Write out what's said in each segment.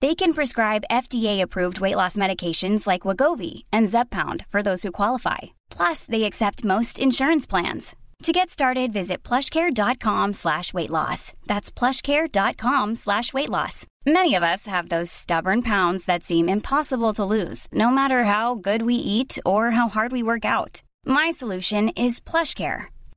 They can prescribe FDA-approved weight loss medications like Wagovi and Zepbound for those who qualify. Plus, they accept most insurance plans. To get started, visit plushcare.com slash weight loss. That's plushcare.com slash weight loss. Many of us have those stubborn pounds that seem impossible to lose, no matter how good we eat or how hard we work out. My solution is PlushCare.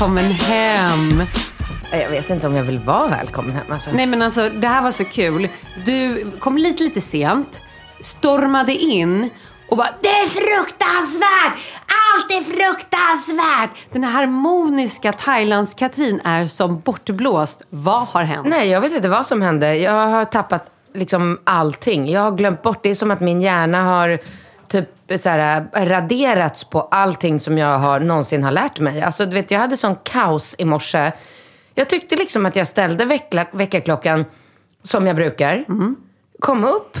Välkommen hem! Jag vet inte om jag vill vara välkommen hem. Alltså. Nej men alltså det här var så kul. Du kom lite lite sent, stormade in och bara Det är fruktansvärt! Allt är fruktansvärt! Den här harmoniska Thailands-Katrin är som bortblåst. Vad har hänt? Nej, jag vet inte vad som hände. Jag har tappat liksom allting. Jag har glömt bort. Det är som att min hjärna har typ så här, raderats på allting som jag har, någonsin har lärt mig. Alltså, du vet, jag hade sån kaos i morse. Jag tyckte liksom att jag ställde väckarklockan som jag brukar. Kom upp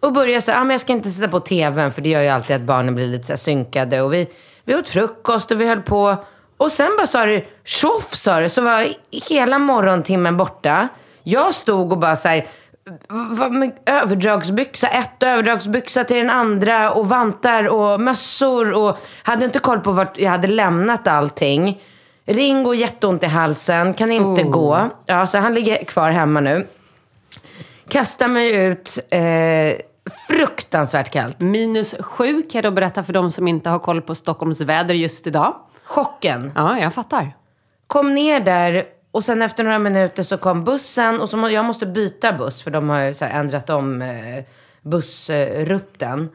och började säga, ah, men jag ska inte sätta på tvn för det gör ju alltid att barnen blir lite så här synkade. Och vi, vi åt frukost och vi höll på. Och sen bara sa det, tjoff sa det, så var hela morgontimmen borta. Jag stod och bara så här, överdragsbyxa ett överdragsbyxa till den andra och vantar och mössor och hade inte koll på vart jag hade lämnat allting. Ringo jätteont i halsen, kan inte Oh. gå. Ja, så han ligger kvar hemma nu. Kastar mig ut, eh, fruktansvärt kallt. Minus sju kan jag då berätta för de som inte har koll på Stockholms väder just idag. Chocken. Ja, jag fattar. kom ner där och sen efter några minuter så kom bussen och så må, jag måste byta buss för de har ju så ändrat om eh, bussrutten.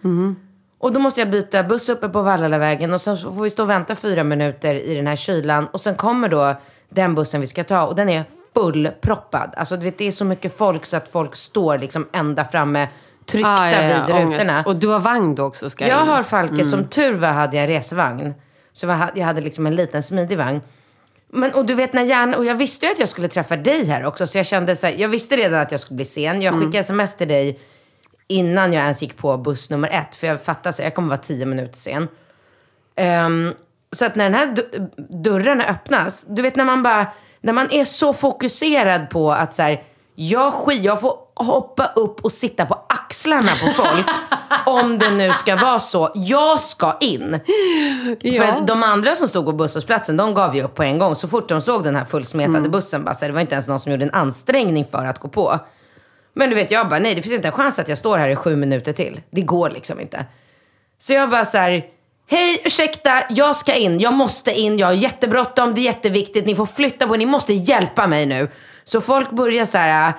Och då måste jag byta buss uppe på Vallalavägen och sen så får vi stå och vänta fyra minuter i den här kylan. Och sen kommer då den bussen vi ska ta och den är fullproppad. Alltså du vet det är så mycket folk så att folk står liksom ända framme tryckta Ah, ja, ja, vid ångest. rutorna. Och du har vagn då också ska Jag in. har Falke, som tur var hade jag resevagn. Så jag hade- jag hade liksom en liten smidig vagn. Men, och du vet när hjärnan, och jag visste ju att jag skulle träffa dig här också. Så jag kände så här, jag visste redan att jag skulle bli sen. Jag skickade sms till dig innan jag ens gick på buss nummer ett. För jag fattade så jag kommer vara tio minuter sen. Ehm, så att när den här dörren öppnas, du vet när man bara, när man är så fokuserad på att så här, jag skit, jag får hoppa upp och sitta på axlarna på folk. om det nu ska vara så. Jag ska in. För att de andra som stod på busshållplatsen, de gav ju upp på en gång. Så fort de såg den här fullsmetade bussen, bara, så här, det var inte ens någon som gjorde en ansträngning för att gå på. Men du vet, jag bara, nej det finns inte en chans att jag står här i sju minuter till. Det går liksom inte. Så jag bara så här, hej ursäkta, jag ska in, jag måste in, jag har jättebråttom, det är jätteviktigt, ni får flytta på ni måste hjälpa mig nu. Så folk börjar så här,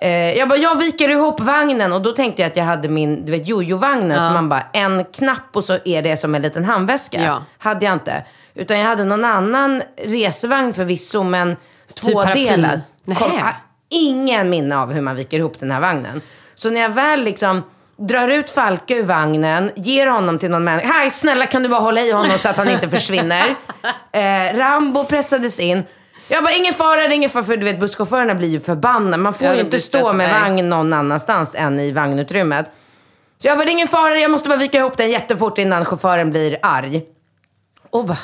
eh, jag bara, jag viker ihop vagnen och då tänkte jag att jag hade min, du vet jojo-vagnen, så man bara, en knapp och så är det som en liten handväska. Ja. Hade jag inte. Utan jag hade någon annan resevagn förvisso, men paraply. tvådelad. Kom, ah, ingen minne av hur man viker ihop den här vagnen. Så när jag väl liksom drar ut Falke ur vagnen, ger honom till någon människa. Hej, snälla kan du bara hålla i honom så att han inte försvinner. Eh, Rambo pressades in. Jag bara, ingen fara, ingen fara. För du vet, busschaufförerna blir ju förbannade. Man får Ja, ju inte stå med vagn någon annanstans än i vagnutrymmet. Så jag bara, ingen fara, jag måste bara vika ihop den jättefort innan chauffören blir arg. Och bara,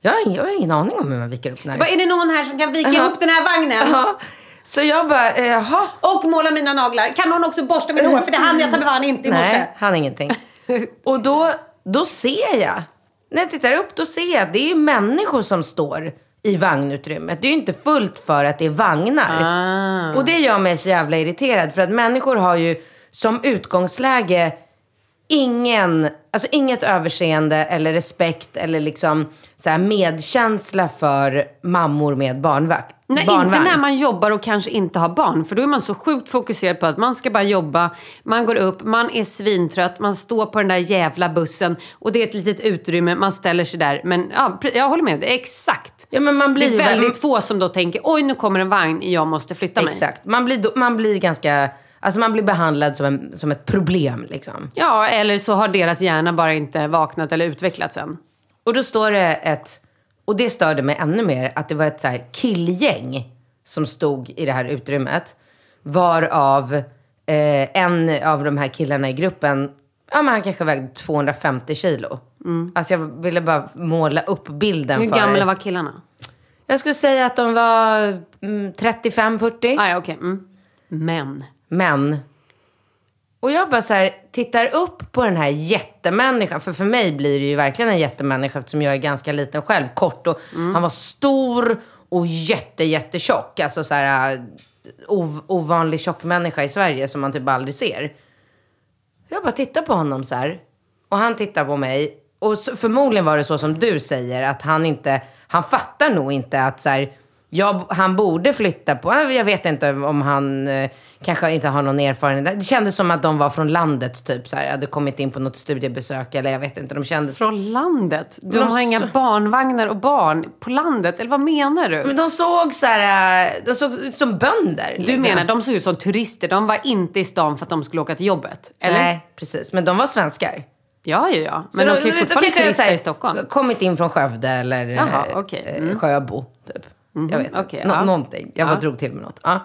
jag har ingen, jag har ingen aning om hur man viker upp den här. Bara, är det någon här som kan vika ihop den här vagnen? Ja. Så jag bara, eh, jaha. Och måla mina naglar. Kan någon också borsta mitt hår? För det hann jag ta fan inte i morse. Nej, han ingenting. Och då, då ser jag, när jag tittar upp, då ser jag att det är människor som står i vagnutrymmet. Det är ju inte fullt för att det är vagnar. Och det gör mig så jävla irriterad. För att människor har ju som utgångsläge ingen, alltså inget överseende eller respekt eller liksom så här medkänsla för mammor med barnvakt. Nej, barnvagn. inte när man jobbar och kanske inte har barn. För då är man så sjukt fokuserad på att man ska bara jobba. Man går upp, man är svintrött, man står på den där jävla bussen. Och det är ett litet utrymme, man ställer sig där. Men ja, jag håller med, det är exakt. Ja, men man Det blir är ju väldigt få som då tänker, oj nu kommer en vagn, jag måste flytta mig. Exakt. Man blir, man blir ganska, alltså man blir behandlad som, en, som ett problem liksom. Ja, eller så har deras hjärna bara inte vaknat eller utvecklats än. Och då står det ett, och det störde mig ännu mer, att det var ett så här killgäng som stod i det här utrymmet. Varav eh, en av de här killarna i gruppen, ja men han kanske vägde 250 kilo. Alltså jag ville bara måla upp bilden Hur för gamla var killarna? Jag skulle säga att de var mm, 35-40. Ah, ja, okej. Mm. Men. Men. Och jag bara så här, tittar upp på den här jättemänniskan. För för mig blir det ju verkligen en jättemänniska eftersom jag är ganska liten själv. Kort och han var stor och jätte, jättetjock. Alltså så här eh, ov, ovanlig tjock människa i Sverige som man typ aldrig ser. Jag bara tittar på honom så här. Och han tittar på mig. Och så, förmodligen var det så som du säger, att han inte, han fattar nog inte att så här, jag, han borde flytta på, jag vet inte om han eh, kanske inte har någon erfarenhet. Det kändes som att de var från landet typ, så här, hade kommit in på något studiebesök eller jag vet inte. De kändes... Från landet? De Men har inga barnvagnar och barn på landet? Eller vad menar du? Men de såg så här, eh, de såg ut som bönder. Du liksom. menar, de såg ut som turister. De var inte i stan för att de skulle åka till jobbet? Eller? Nej, precis. Men de var svenskar. Ja, ja, ja. Men då- de kan ju fortfarande turista i Stockholm. Kommit in från Skövde eller Jaha, eh, eh, Mm. Sjöbo, typ. Jag vet okej, Nå- ja. Någonting. Jag bara Ja. drog till med något. Ja.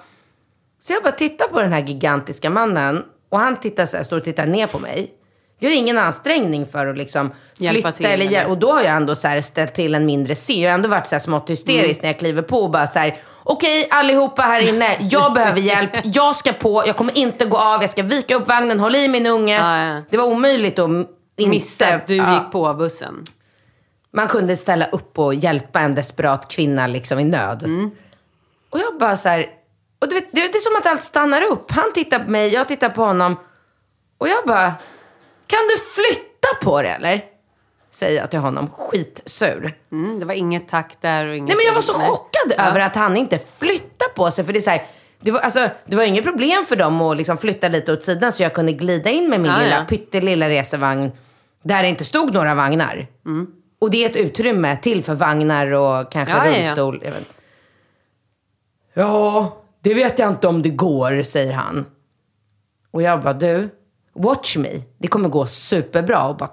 Så jag bara tittar på den här gigantiska mannen och han tittar så här, står och tittar ner på mig. Gör ingen ansträngning för att liksom Hjälpa flytta till, eller, hjäl- eller? Och då har jag ändå så här ställt till en mindre scen. Jag har ändå varit så här smått hysterisk Mm. när jag kliver på och bara så här. Okej allihopa här inne, jag behöver hjälp. Jag ska på, jag kommer inte gå av. Jag ska vika upp vagnen, håll i min unge. Ja, ja. Det var omöjligt att inte... Missa att du ja. gick på bussen. Man kunde ställa upp och hjälpa en desperat kvinna liksom i nöd. Och jag bara så här, och du vet, det är som att allt stannar upp. Han tittar på mig, jag tittar på honom. Och jag bara, kan du flytta på det eller? säger jag till honom, skitsur. Mm, det var inget tack där och inget... Nej men jag var så chockad Ja. över att han inte flyttar på sig. För det är så här, det var, alltså, det var inget problem för dem att liksom flytta lite åt sidan så jag kunde glida in med min Ja, lilla ja. pyttelilla resevagn där det inte stod några vagnar. Och det är ett utrymme till för vagnar och kanske Ja, ja, ja. rullstol. Jag vet. ja, det vet jag inte om det går, säger han. Och jag bara, du, watch me. Det kommer gå superbra. Och bara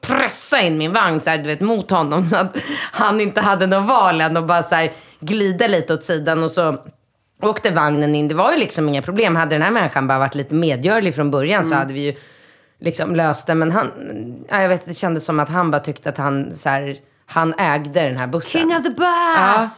pressa in min vagn så här, du vet, mot honom så att han inte hade något val än och bara så här, glida lite åt sidan. Och så åkte vagnen in. Det var ju liksom inga problem. Hade den här människan bara varit lite medgörlig från början så hade vi ju liksom löst det. Men han, ja, jag vet, det kändes som att han bara tyckte att han, så här, han ägde den här bussen. King of the bus! Ja.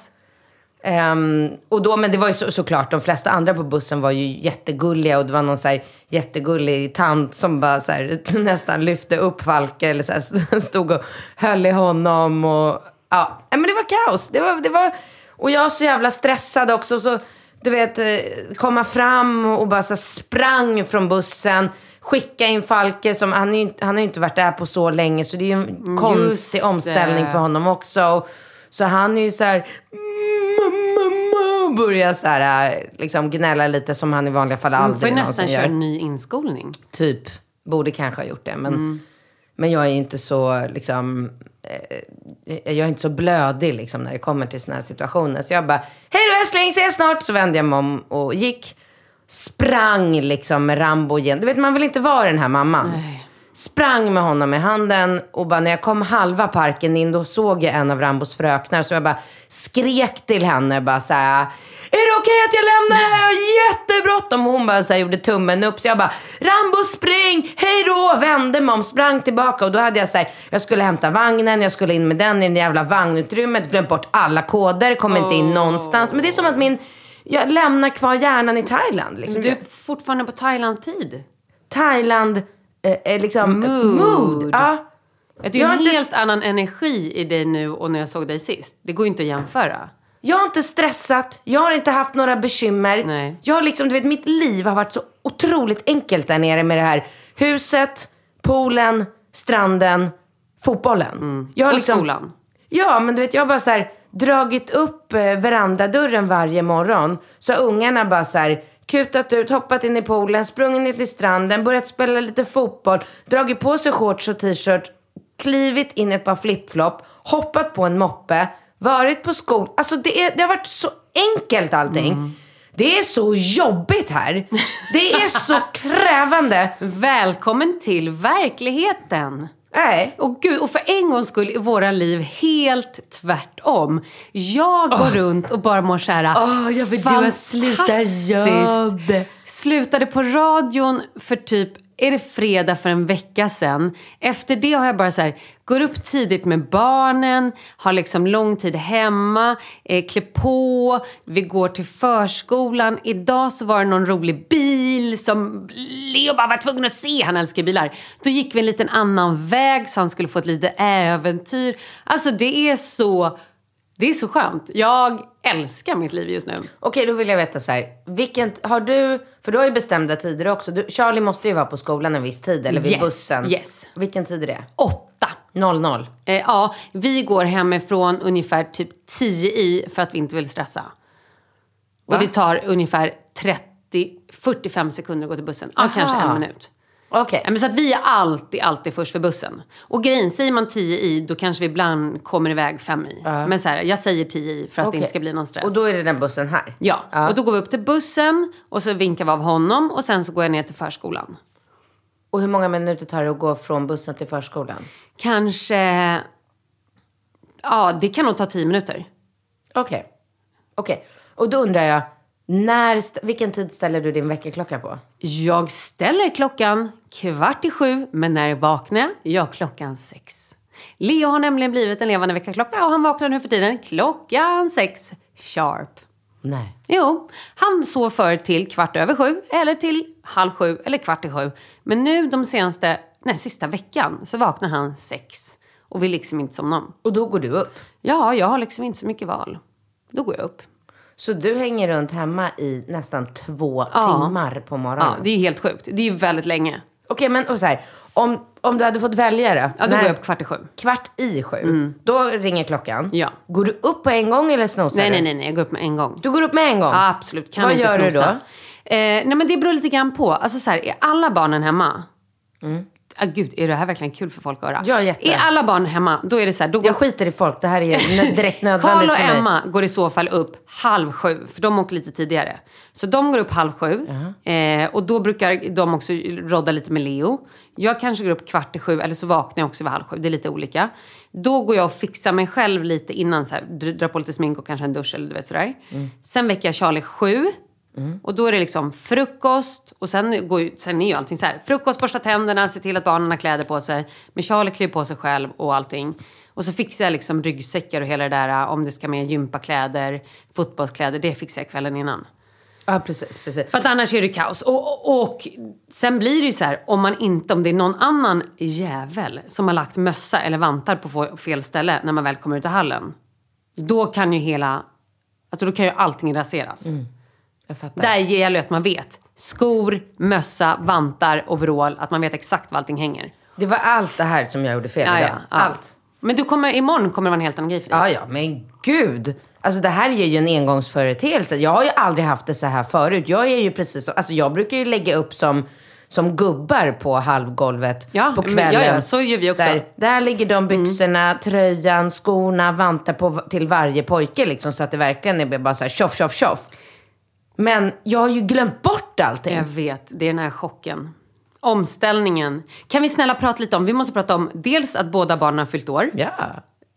Ehm, och då, men det var ju så, såklart, de flesta andra på bussen var ju jättegulliga och det var någon så här jättegullig tant som bara så här, nästan lyfte upp Falke eller så här, stod och höll i honom och ja, men det var kaos. Det var, det var, och jag var så jävla stressad också. Så, du vet, eh, komma fram och bara så sprang från bussen. Skicka in Falke, som, han, är han har ju inte varit där på så länge så det är ju en konstig det. omställning för honom också. Och, så han är ju så här, och börjar så här, liksom gnälla lite som han i vanliga fall Man får aldrig ju nästan någonsin köra gör. en ny inskolning. Typ, borde kanske ha gjort det. Men, Mm. men jag är inte så, liksom, eh, jag är inte så blödig liksom när det kommer till såna här situationer. Så jag bara, hej då älskling, ses snart. Så vände jag mig om och gick. Sprang liksom med Rambo igen. Du vet, man vill inte vara den här mamman. Sprang med honom i handen och bara när jag kom halva parken in då såg jag en av Rambos fröknar så jag bara skrek till henne bara så här. Är det okej att jag lämnar? Jag har jättebråttom. Och hon bara så här, gjorde tummen upp. Så jag bara, Rambo spring, hej då! Vände mig om, sprang tillbaka. Och då hade jag så här, jag skulle hämta vagnen, jag skulle in med den i det jävla vagnutrymmet. Glömt bort alla koder, kom inte in någonstans. Men det är som att min, jag lämnar kvar hjärnan i Thailand. Liksom. Du är fortfarande på Thailand-tid. Thailand, eh, eh, liksom, Mood. Ja. Det är Jag har en helt annan energi i dig nu och när jag såg dig sist. Det går ju inte att jämföra. Jag har inte stressat, jag har inte haft några bekymmer. Nej. Jag har liksom, du vet, mitt liv har varit så otroligt enkelt där nere med det här huset, poolen, stranden, fotbollen. Har Och liksom, skolan. Ja, men du vet, jag har bara så här, dragit upp eh, verandadörren varje morgon. Så har ungarna bara så här, kutat ut, hoppat in i poolen, sprungit ner till stranden, börjat spela lite fotboll, dragit på sig shorts och t-shirt, klivit in ett par flipflop, hoppat på en moppe, varit på skol. Alltså det, är, det har varit så enkelt allting. Det är så jobbigt här. Det är så krävande. Välkommen till verkligheten. Nej. Och gud, och för en gångs skull i våra liv helt tvärtom. Jag går runt och bara mår så här Åh, jag vill fantastiskt. jobb. Slutade på radion för typ, är det fredag för en vecka sen? Efter det har jag bara så här, går upp tidigt med barnen, har liksom lång tid hemma, eh, klär på, vi går till förskolan. Idag så var det någon rolig bil som Leo bara var tvungen att se, han älskar bilar. Då gick vi en liten annan väg så han skulle få ett litet äventyr. Alltså det är så, det är så skönt. Jag älskar mitt liv just nu. Okej, då vill jag veta så här. Vilken, har du, för du har ju bestämda tider också. Du, Charlie måste ju vara på skolan en viss tid, eller vid Yes, bussen. yes. Vilken tid är det? Åtta. 00. Eh, ja, vi går hemifrån ungefär typ 10 i för att vi inte vill stressa. Och det tar ungefär 30-45 sekunder att gå till bussen. Ja, Aha. kanske en minut. Okej. Men så att vi är alltid, alltid först för bussen. Och grejen, säger man 10 i, då kanske vi ibland kommer iväg 5 i. Men så här, jag säger 10 i för att det Okej. inte ska bli någon stress. Och då är det den bussen här? Ja, Ja. och då går vi upp till bussen och så vinkar vi av honom och sen så går jag ner till förskolan. Och hur många minuter tar det att gå från bussen till förskolan? Kanske... Ja, det kan nog ta 10 minuter. Okej. Okej. Och då undrar jag, när, vilken tid ställer du din väckarklocka på? Jag ställer klockan kvart i sju, men när vaknar jag? Ja, klockan sex. Leo har nämligen blivit en levande väckarklocka och han vaknar nu för tiden klockan sex sharp. Nej. Jo, han sov förr till kvart över sju, eller till halv sju, eller kvart i sju. Men nu de senaste, nej, sista veckan så vaknar han sex och vill liksom inte somna om. Och då går du upp? Ja, jag har liksom inte så mycket val. Då går jag upp. Så du hänger runt hemma i nästan två Ja. timmar på morgonen? Ja, det är helt sjukt. Det är ju väldigt länge. Okej, men och så här, om, om du hade fått välja då? Ja, då går jag upp kvart i sju. Kvart i sju. Då ringer klockan. Ja. Går du upp på en gång eller snosar Nej, du? nej, nej, nej, jag går upp med en gång. Du går upp med en gång? Ja, absolut. Kan Vad inte gör du snosa. då? Eh, nej, men det beror lite grann på. Alltså så här, är alla barnen hemma? Ah, gud, är det här verkligen kul för folk att höra? Mm. Ja, jätte. Är alla barn hemma, då är det så här, då går Jag skiter i folk. Det här är direkt Karl nödvändigt och för mig. Emma går i så fall upp halv sju, för de åker lite tidigare. Så de går upp halv sju. Eh, och då brukar de också rodda lite med Leo. Jag kanske går upp kvart i sju, eller så vaknar jag också vid halv sju. Det är lite olika. Då går jag och fixar mig själv lite innan, så här, dr- drar på lite smink och kanske en dusch eller du vet sådär. Sen väcker jag Charlie sju. Och då är det liksom frukost och sen, går ju, sen är ju allting så här. Frukost, borsta tänderna, se till att barnen har kläder på sig. Men Charlie klär på sig själv och allting. Och så fixar jag liksom ryggsäckar och hela det där. Om det ska med gympakläder, fotbollskläder. Det fixar jag kvällen innan. Ja, precis. precis. För att annars är det kaos. Och, och, och sen blir det ju så här, om man inte, om det är någon annan jävel som har lagt mössa eller vantar på fel ställe när man väl kommer ut i hallen. Då kan ju hela, alltså då kan ju allting raseras. Fattar. Där gäller det att man vet. Skor, mössa, vantar, overall. Att man vet exakt var allting hänger. Det var allt det här som jag gjorde fel Ja, idag. ja, ja. Allt. Men du kommer, imorgon kommer det vara en helt annan grej för dig. Ja, ja, men gud. Alltså det här är ju en engångsföreteelse. Jag har ju aldrig haft det så här förut. Jag är ju precis som, alltså jag brukar ju lägga upp som, som gubbar på halvgolvet Ja, på kvällen. ja, ja, så gör vi också. Mm. här, där ligger de byxorna, tröjan, skorna, vantar på, till varje pojke liksom. Så att det verkligen är bara så här tjoff, tjoff, tjoff. Men jag har ju glömt bort allting. Jag vet, det är den här chocken. Omställningen. Kan vi snälla prata lite om, vi måste prata om dels att båda barnen har fyllt år. Ja.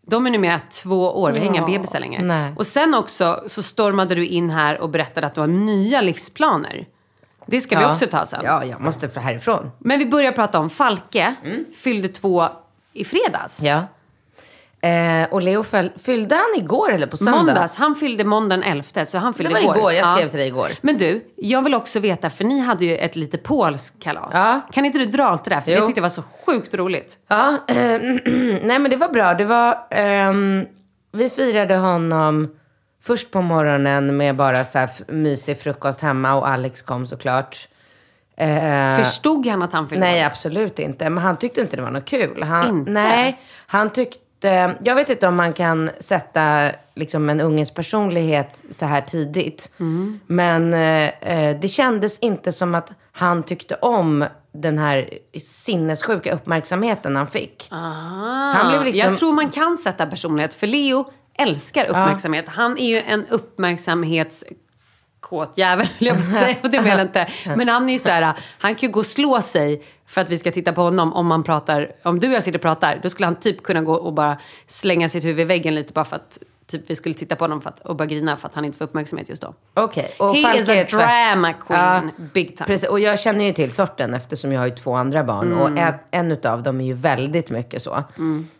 De är numera två år, vi har inga bebisar längre. nej. Och sen också så stormade du in här och berättade att du har nya livsplaner. Det ska vi Ja. också ta sen. Ja, jag måste härifrån. Men vi börjar prata om Falke, fyllde två i fredags. Ja. Eh, och Leo föl- fyllde han igår eller på söndag? Måndags, han fyllde måndagen 11 så han fyllde var igår. igår, jag skrev till dig igår. Men du, jag vill också veta, för ni hade ju ett lite polskt kalas. Ja. Kan inte du dra allt det där? För Jo. det tyckte jag var så sjukt roligt. Ja, eh, nej men det var bra. Det var, ehm, vi firade honom först på morgonen med bara så här mysig frukost hemma och Alex kom såklart. Eh, Förstod han att han fyllde nej, absolut inte. Men han tyckte inte det var något kul. Han, Inte? Nej, han tyckte... Jag vet inte om man kan sätta liksom, en unges personlighet så här tidigt. Mm. Men eh, eh, det kändes inte som att han tyckte om den här sinnessjuka uppmärksamheten han fick. Han blev liksom... Ah. Jag tror man kan sätta personlighet, för Leo älskar uppmärksamhet. Han är ju en uppmärksamhetskåt jävel, höll jag på att säga. Och det menar jag inte. Men han är ju så här, han kan ju gå och slå sig för att vi ska titta på honom om man pratar, om du och jag sitter och pratar, då skulle han typ kunna gå och bara slänga sitt huvud i väggen lite bara för att typ, vi skulle titta på honom för att, och bara grina för att han inte får uppmärksamhet just då. Okej. och He is a drama queen, big time. Precis, och jag känner ju till sorten eftersom jag har ju två andra barn. Och Mm. ett, en utav dem är ju väldigt mycket så.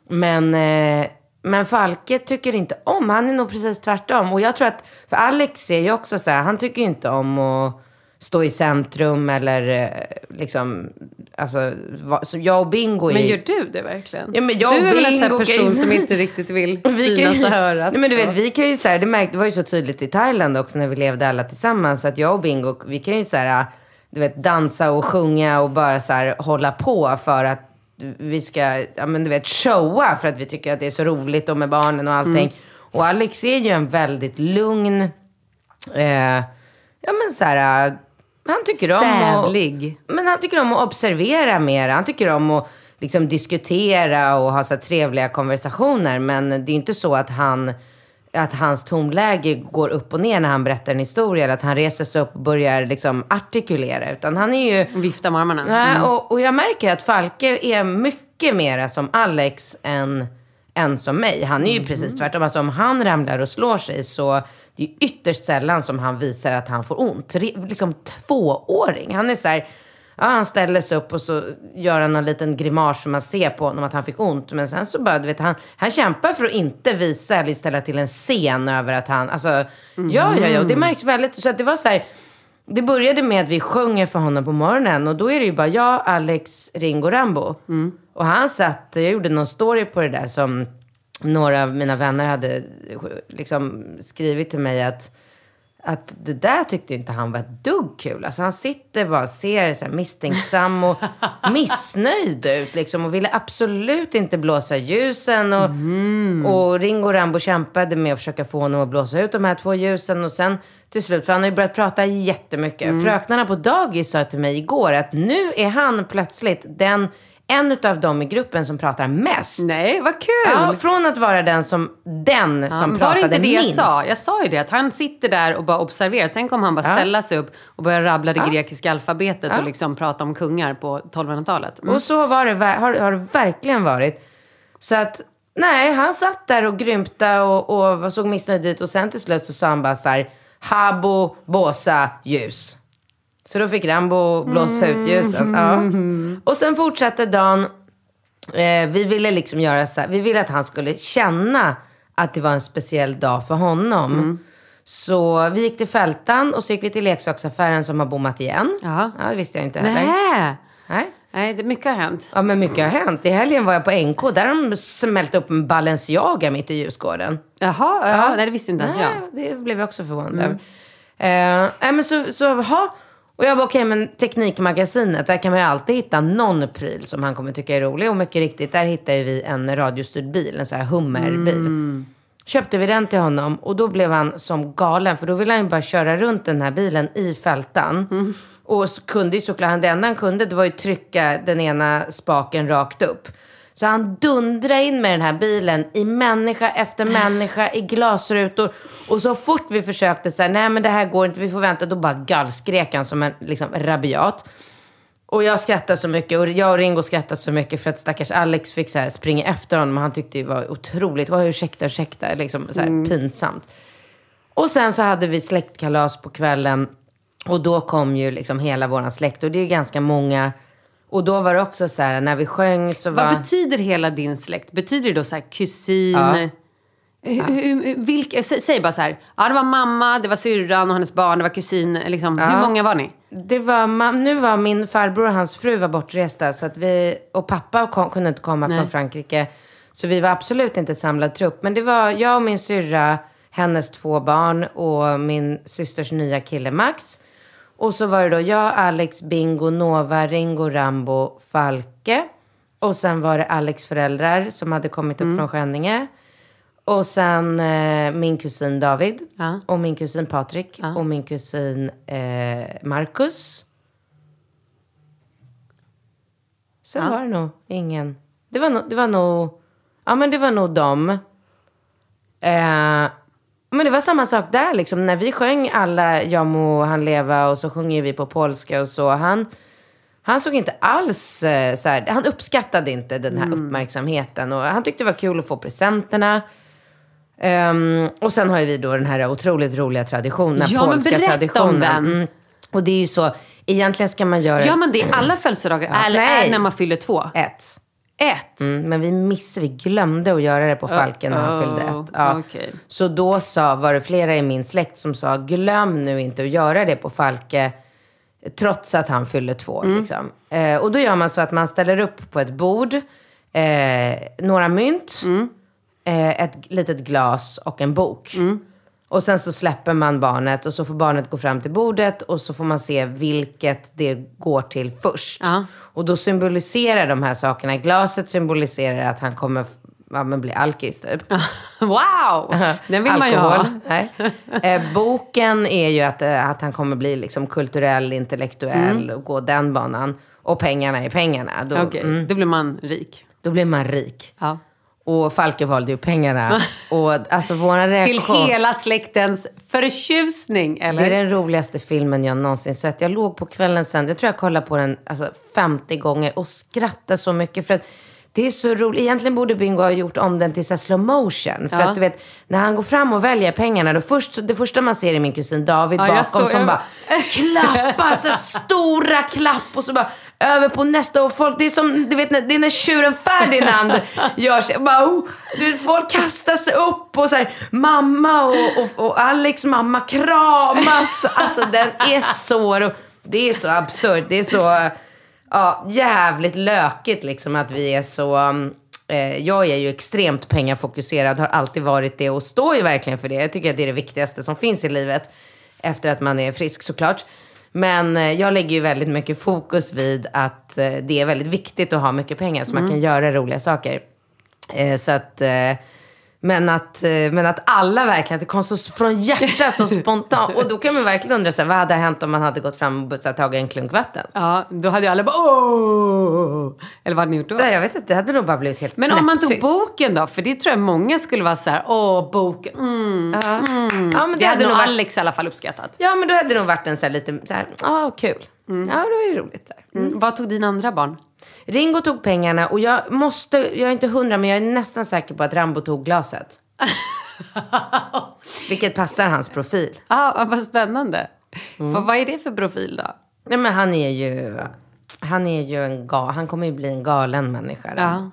Men, eh, men Falke tycker inte om, han är nog precis tvärtom. Och jag tror att, för Alex är ju också så här, han tycker ju inte om att stå i centrum eller eh, liksom, alltså, va, så jag och Bingo är Men gör du det verkligen? Ja, men jag du är väl en sån kan person som inte riktigt vill Vi synas ju- och höras? Nej, men du vet, vi kan ju så här, det, märkte, det var ju så tydligt i Thailand också när vi levde alla tillsammans. Att jag och Bingo, vi kan ju så här, du vet, dansa och sjunga och bara så här hålla på för att vi ska, ja men du vet, showa för att vi tycker att det är så roligt och med barnen och allting. Mm. Och Alex är ju en väldigt lugn, eh, ja men så här, han tycker om att... Sävlig. Men han tycker om att observera mer. Han tycker om att liksom diskutera och ha så trevliga konversationer. Men det är inte så att han att hans tonläge går upp och ner när han berättar en historia. Eller att han reser sig upp och börjar liksom artikulera. Utan han är ju... Vifta med armarna. Nej, och, och jag märker att Falke är mycket mera som Alex än, än som mig. Han är ju precis tvärtom. Alltså om han ramlar och slår sig så det är ytterst sällan som han visar att han får ont. Liksom tvååring. Han är så här, ja han ställer sig upp och så gör han en liten grimas som man ser på honom att han fick ont. Men sen så bara, du vet, han, han kämpar för att inte visa eller ställa till en scen över att han, alltså, ja, ja, ja. Och det märks väldigt, så att det var så här, det började med att vi sjunger för honom på morgonen och då är det ju bara jag, Alex, Ringo, Rambo. Och han satt, jag gjorde någon story på det där som några av mina vänner hade liksom skrivit till mig att att det där tyckte inte han var ett dugg kul. Alltså han sitter bara och ser så misstänksam och missnöjd ut liksom. Och ville absolut inte blåsa ljusen. Och, och Ringo Rambo kämpade med att försöka få honom att blåsa ut de här två ljusen. Och sen till slut, för han har ju börjat prata jättemycket. Fröknarna på dagis sa till mig igår att nu är han plötsligt den, en av dem i gruppen som pratar mest. Nej, vad kul! Ja, från att vara den som, den som var pratade det inte det minst. jag sa? Jag sa ju det, att han sitter där och bara observerar. Sen kommer han bara Ja. ställa sig upp och börja rabbla det grekiska alfabetet och liksom prata om kungar på 1200-talet. Mm. Och så var det, har, har det verkligen varit. Så att, nej, han satt där och grymta och, och såg missnöjd ut. Och sen till slut så sa han bara så här, Habo, Båsa, ljus. Så då fick Rambo blåsa ut ljusen. Ja. Och sen fortsatte dagen. Eh, vi ville liksom göra så här, vi ville att han skulle känna att det var en speciell dag för honom. Så vi gick till Fältan och så gick vi till leksaksaffären som har bommat igen. Ja, det visste jag inte heller. Nej. Nej. Nej, det, mycket har hänt. Ja, men mycket har hänt. I helgen var jag på NK. Där har de smält upp en Balenciaga mitt i Djurgården. Jaha, ja. nej det visste inte ens jag. Det blev jag också förvånad över. Eh, nej, men så, så, ha. Och jag bara, okej, men Teknikmagasinet, där kan man ju alltid hitta någon pryl som han kommer tycka är rolig. Och mycket riktigt, där hittade vi en radiostyrd bil, en sån här hummerbil. Köpte vi den till honom och då blev han som galen. För då ville han ju bara köra runt den här bilen i fältan. Och så kunde ju såklart, det enda han kunde det var ju trycka den ena spaken rakt upp. Så han dundrade in med den här bilen i människa efter människa, i glasrutor. Och så fort vi försökte säga nej men det här går inte, vi får vänta, då bara gallskrek han som en liksom, rabiat. Och jag skrattade så mycket och jag och Ringo skrattade så mycket för att stackars Alex fick så här springa efter honom. Han tyckte det var otroligt. Oh, ursäkta, ursäkta. Liksom så här pinsamt. Och sen så hade vi släktkalas på kvällen. Och då kom ju liksom hela våran släkt. Och det är ju ganska många. Och då var det också så här, när vi sjöng så var... Vad betyder hela din släkt? Betyder det då så här kusiner? Hur, hur, vilka, sä- säg bara så här, ja det var mamma, det var syrran och hennes barn, det var kusin. Liksom. Hur många var ni? Det var, nu var min farbror och hans fru var bortresta. Så att vi, och pappa kom, kunde inte komma från Frankrike. Så vi var absolut inte samlad trupp. Men det var jag och min syrra, hennes två barn och min systers nya kille Max. Och så var det då jag, Alex, Bingo, Nova, Ringo, Rambo, Falke. Och sen var det Alex föräldrar som hade kommit upp från Skänninge. Och sen eh, min kusin David. Ja. Och min kusin Patrik. Och min kusin eh, Marcus. Sen var det nog ingen. Det var, nog- det var nog... Ja, men det var nog dem. Eh, men det var samma sak där liksom. När vi sjöng alla Jag må han leva och så sjunger vi på polska och så. Han, han såg inte alls eh, så här, Han uppskattade inte den här uppmärksamheten. Och han tyckte det var kul att få presenterna. Ehm, och sen har ju vi då den här otroligt roliga traditionen, Ja, men polska om traditionen. den. Mm. Och det är ju så, egentligen ska man göra Gör man det i alla födelsedagar? eller nej. är när man fyller två? ett. Ett? Mm, men vi missade, vi glömde att göra det på Falken när han oh, fyllde ett. Ja. okej. Så då sa, var det flera i min släkt som sa, glöm nu inte att göra det på Falke. Trots att han fyller två. Mm. Liksom. Eh, och då gör man så att man ställer upp på ett bord, eh, några mynt, Mm. eh, ett litet glas och en bok. Mm. Och sen så släpper man barnet och så får barnet gå fram till bordet och så får man se vilket det går till först. Ja. Och då symboliserar de här sakerna, glaset symboliserar att han kommer ja, men bli alkis typ. Wow! Den vill man ju ha. Nej. Eh, boken är ju att, eh, att han kommer bli liksom kulturell, intellektuell och gå den banan. Och pengarna är pengarna. Då, Mm. Okej, mm, då blir man rik. då blir man rik. Ja. Och Falke valde ju pengarna. och alltså våran Till hela släktens förtjusning, eller? Det är den roligaste filmen jag någonsin sett. Jag låg på kvällen sen, jag tror jag kollade på den alltså, 50 gånger och skrattade så mycket. För att det är så roligt. Egentligen borde Bingo ha gjort om den till så slow motion. För Ja. att du vet, när han går fram och väljer pengarna, då först, det första man ser är min kusin David Ja, bakom som jag- bara klappar, så stora klapp och så bara över på nästa. Och folk, det är som, du vet, det är när tjuren Ferdinand gör sig. Bara, oh, folk kastar sig upp och så här, mamma och, och, och Alex mamma kramas. Alltså den är så ro- Det är så absurt. Det är så ja, jävligt lökigt liksom att vi är så... um, Eh, jag är ju extremt pengafokuserad, har alltid varit det och står ju verkligen för det. Jag tycker att det är det viktigaste som finns i livet. efter att man är frisk såklart. Men eh, jag lägger ju väldigt mycket fokus vid att eh, det är väldigt viktigt att ha mycket pengar så man kan göra roliga saker. Eh, så att, men, att, eh, men att alla verkligen, att det kom så från hjärtat så spontant. Och då kan man verkligen undra, så här, vad hade hänt om man hade gått fram och bussat tagit en klunk vatten? Ja, då hade ju alla bara åh! Eller vad hade ni gjort då? Nej, jag vet inte, det hade nog bara blivit helt Men om man tog knäpptyst. boken då? För det tror jag många skulle vara så här, åh, boken. Mm. Ja, men Det, det, hade hade nog varit, Alex i alla fall uppskattat. Ja, men då hade det nog varit en så här lite, så här, ja, kul. Ja, det var ju roligt. Här. Mm. Vad tog dina andra barn? Ringo tog pengarna och jag måste, jag är inte hundra men jag är nästan säker på att Rambo tog glaset. Vilket passar hans profil. Ah, vad spännande. Vad, vad är det för profil då? Nej men han är ju, han är ju en ga, han kommer ju bli en galen människa. Ja.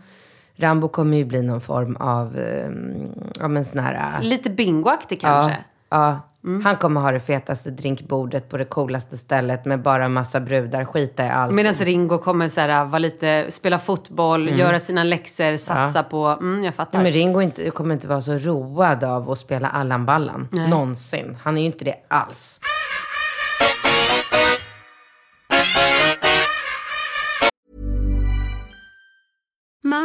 Rambo kommer ju bli någon form av, um, ja men sån här. äh, Lite bingoaktig kanske? Ja, ja. Han kommer ha det fetaste drinkbordet på det coolaste stället med bara massa brudar, skita i allt. Medan Ringo kommer så här, vara lite, spela fotboll, göra sina läxor, satsa på... Mm, jag fattar. Nej, men Ringo inte, kommer inte vara så road av att spela Allan Ballan. Någonsin. Han är ju inte det alls.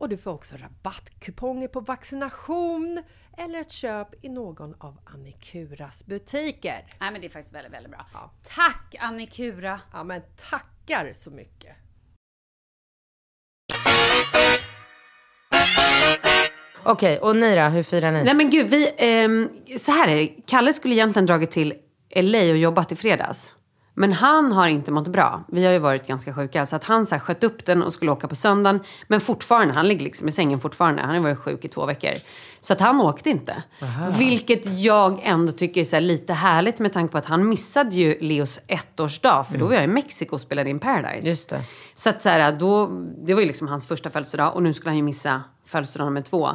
och du får också rabattkuponger på vaccination eller ett köp i någon av Annikuras butiker. Nej men det är faktiskt väldigt, väldigt bra. Tack Annikura! Ja, men tackar så mycket! Okej, och ni då? Hur firar ni? Nej men gud, vi, ehm, så här är det. Kalle skulle egentligen dragit till LA och jobbat i fredags. Men han har inte mått bra. Vi har ju varit ganska sjuka. Så att han så här, sköt upp den och skulle åka på söndagen. Men fortfarande, han ligger liksom i sängen fortfarande. Han har varit sjuk i två veckor. Så att han åkte inte. Vilket jag ändå tycker är så här, lite härligt med tanke på att han missade ju Leos ettårsdag. För då var jag i Mexiko och spelade in Paradise. Just det. Så att så här, då, det var ju liksom hans första födelsedag och nu skulle han ju missa födelsedag nummer två.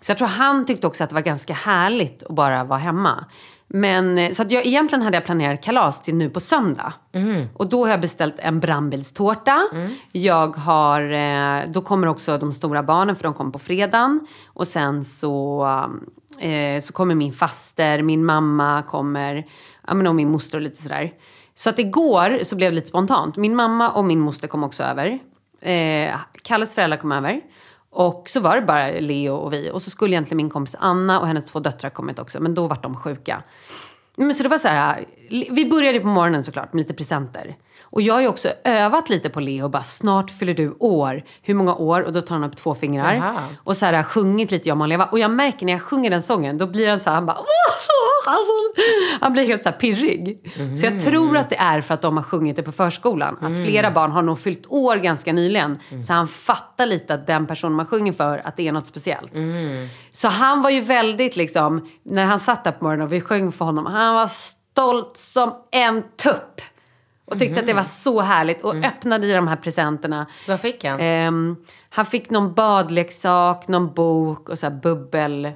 Så jag tror han tyckte också att det var ganska härligt att bara vara hemma. Men, eh, så att jag, egentligen hade jag planerat kalas till nu på söndag. Och då har jag beställt en brandbilstårta. Jag har, eh, då kommer också de stora barnen för de kommer på fredagen. Och sen så, eh, så kommer min faster, min mamma kommer, ja men och min moster och lite sådär. Så att igår så blev det lite spontant. Min mamma och min moster kom också över. Eh, Kalles föräldrar kom över. Och så var det bara Leo och vi. Och så skulle egentligen min kompis Anna och hennes två döttrar kommit också. Men då var de sjuka. Men så det var så här, vi började på morgonen såklart med lite presenter. Och jag har ju också övat lite på Leo, bara snart fyller du år. Hur många år? Och då tar han upp två fingrar. Jaha. Och så här sjungit lite Jag må leva. Och jag märker när jag sjunger den sången, då blir han så här, han bara... Han blir helt så här pirrig. Så jag tror att det är för att de har sjungit det på förskolan. Att flera barn har nog fyllt år ganska nyligen. Så han fattar lite att den personen man sjunger för, att det är något speciellt. Så han var ju väldigt liksom, när han satt där på morgonen och vi sjöng för honom, han var stolt som en tupp. Och tyckte att det var så härligt och öppnade i de här presenterna. Vad fick han? Ehm, han fick någon badleksak, någon bok och så bubbel,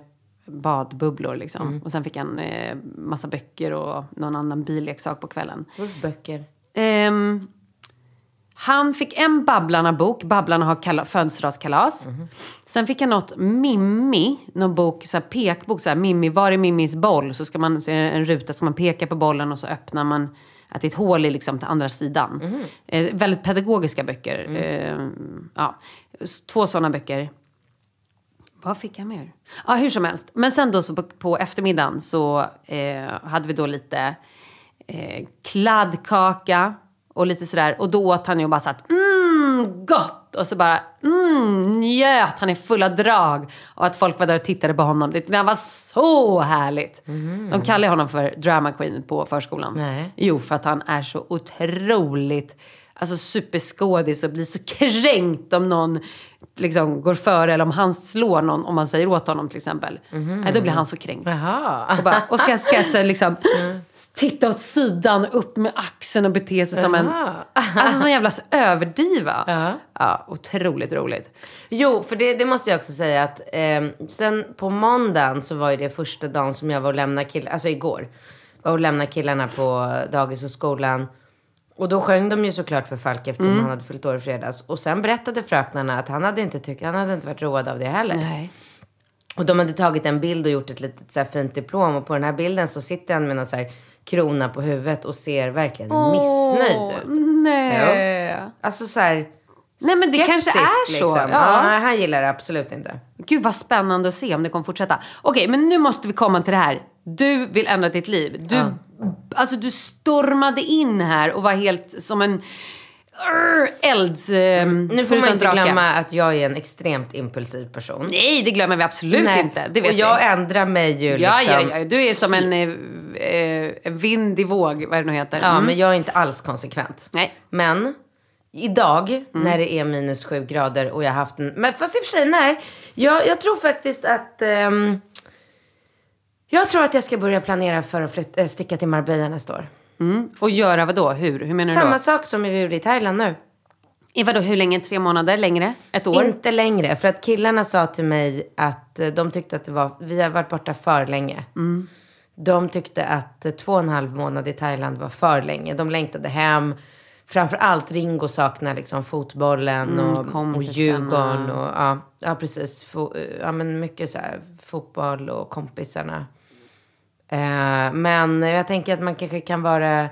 badbubblor liksom. Och sen fick han eh, massa böcker och någon annan billeksak på kvällen. Vad böcker? Ehm, han fick en Babblarna-bok. Babblarna har kala- födelsedagskalas. Sen fick han något Mimmi, någon bok, så här pekbok. Så här, Mimmi, var är Mimmis boll? Så ska man, så är det en ruta, så man peka på bollen och så öppnar man att det är ett hål i liksom till andra sidan. Eh, väldigt pedagogiska böcker. Eh, ja, två sådana böcker. Vad fick jag mer? Ja, hur som helst. Men sen då så på, på eftermiddagen så eh, hade vi då lite eh, kladdkaka och lite sådär. Och då åt han ju och bara satt mm, gott! Och så bara mm, njöt han i fulla drag. Och att folk var där och tittade på honom. Det, det var så härligt. De kallar honom för drama queen på förskolan. Nej. Jo, för att han är så otroligt alltså superskådis och blir så kränkt om någon liksom går före eller om han slår någon om man säger åt honom till exempel. Nej, då blir han så kränkt. Jaha. Och, bara, och ska, ska så liksom titta åt sidan, upp med axeln och bete sig som en... Alltså sån jävla överdiva. Ja. Ja, otroligt roligt. Jo, för det, det måste jag också säga att eh, sen på måndagen så var ju det första dagen som jag var och lämnade killarna, alltså igår, var och lämnade killarna på dagis och skolan. Och då sjöng de ju såklart för Falk eftersom Mm. han hade fyllt år i fredags. Och sen berättade fröknarna att han hade inte tyckt, han hade inte varit road av det heller. Nej. Och de hade tagit en bild och gjort ett litet så här fint diplom. Och på den här bilden så sitter han med någon så här krona på huvudet och ser verkligen missnöjd ut. Nej. Alltså så här... Nej, men det kanske är så. Liksom. Ja. Ja. han gillar det absolut inte. Gud vad spännande att se om det kommer fortsätta. Okej, men nu måste vi komma till det här. Du vill ändra ditt liv. Du, alltså, du stormade in här och var helt som en elds... Eh, Nu får man inte glömma att jag är en extremt impulsiv person. Nej, det glömmer vi absolut Nej. inte. Det vet och jag vi. ändrar mig ju Ja, liksom. ja, ja. Du är som en eh, eh, vind i våg, vad det nu heter. Ja, Mm. men jag är inte alls konsekvent. Nej. Men idag Mm. när det är minus sju grader och jag har haft en... Men fast i och för sig, nej. Jag, jag tror faktiskt att... ehm, jag tror att jag ska börja planera för att flytta, äh, sticka till Marbella nästa år. Mm. Och göra vad då? Hur? Hur menar du Samma då? sak som vi gjorde i Thailand nu. I vadå, hur länge? Tre månader? Längre? Ett år? Inte längre, för att killarna sa till mig att eh, de tyckte att det var, vi har varit borta för länge. Mm. De tyckte att eh, två och en halv månad i Thailand var för länge. De längtade hem. Framför allt Ringo saknar liksom fotbollen Mm, och, och. Djurgården. Och, ja, ja, precis. Fo, ja, men mycket så här, fotboll och kompisarna. Eh, men jag tänker att man kanske kan vara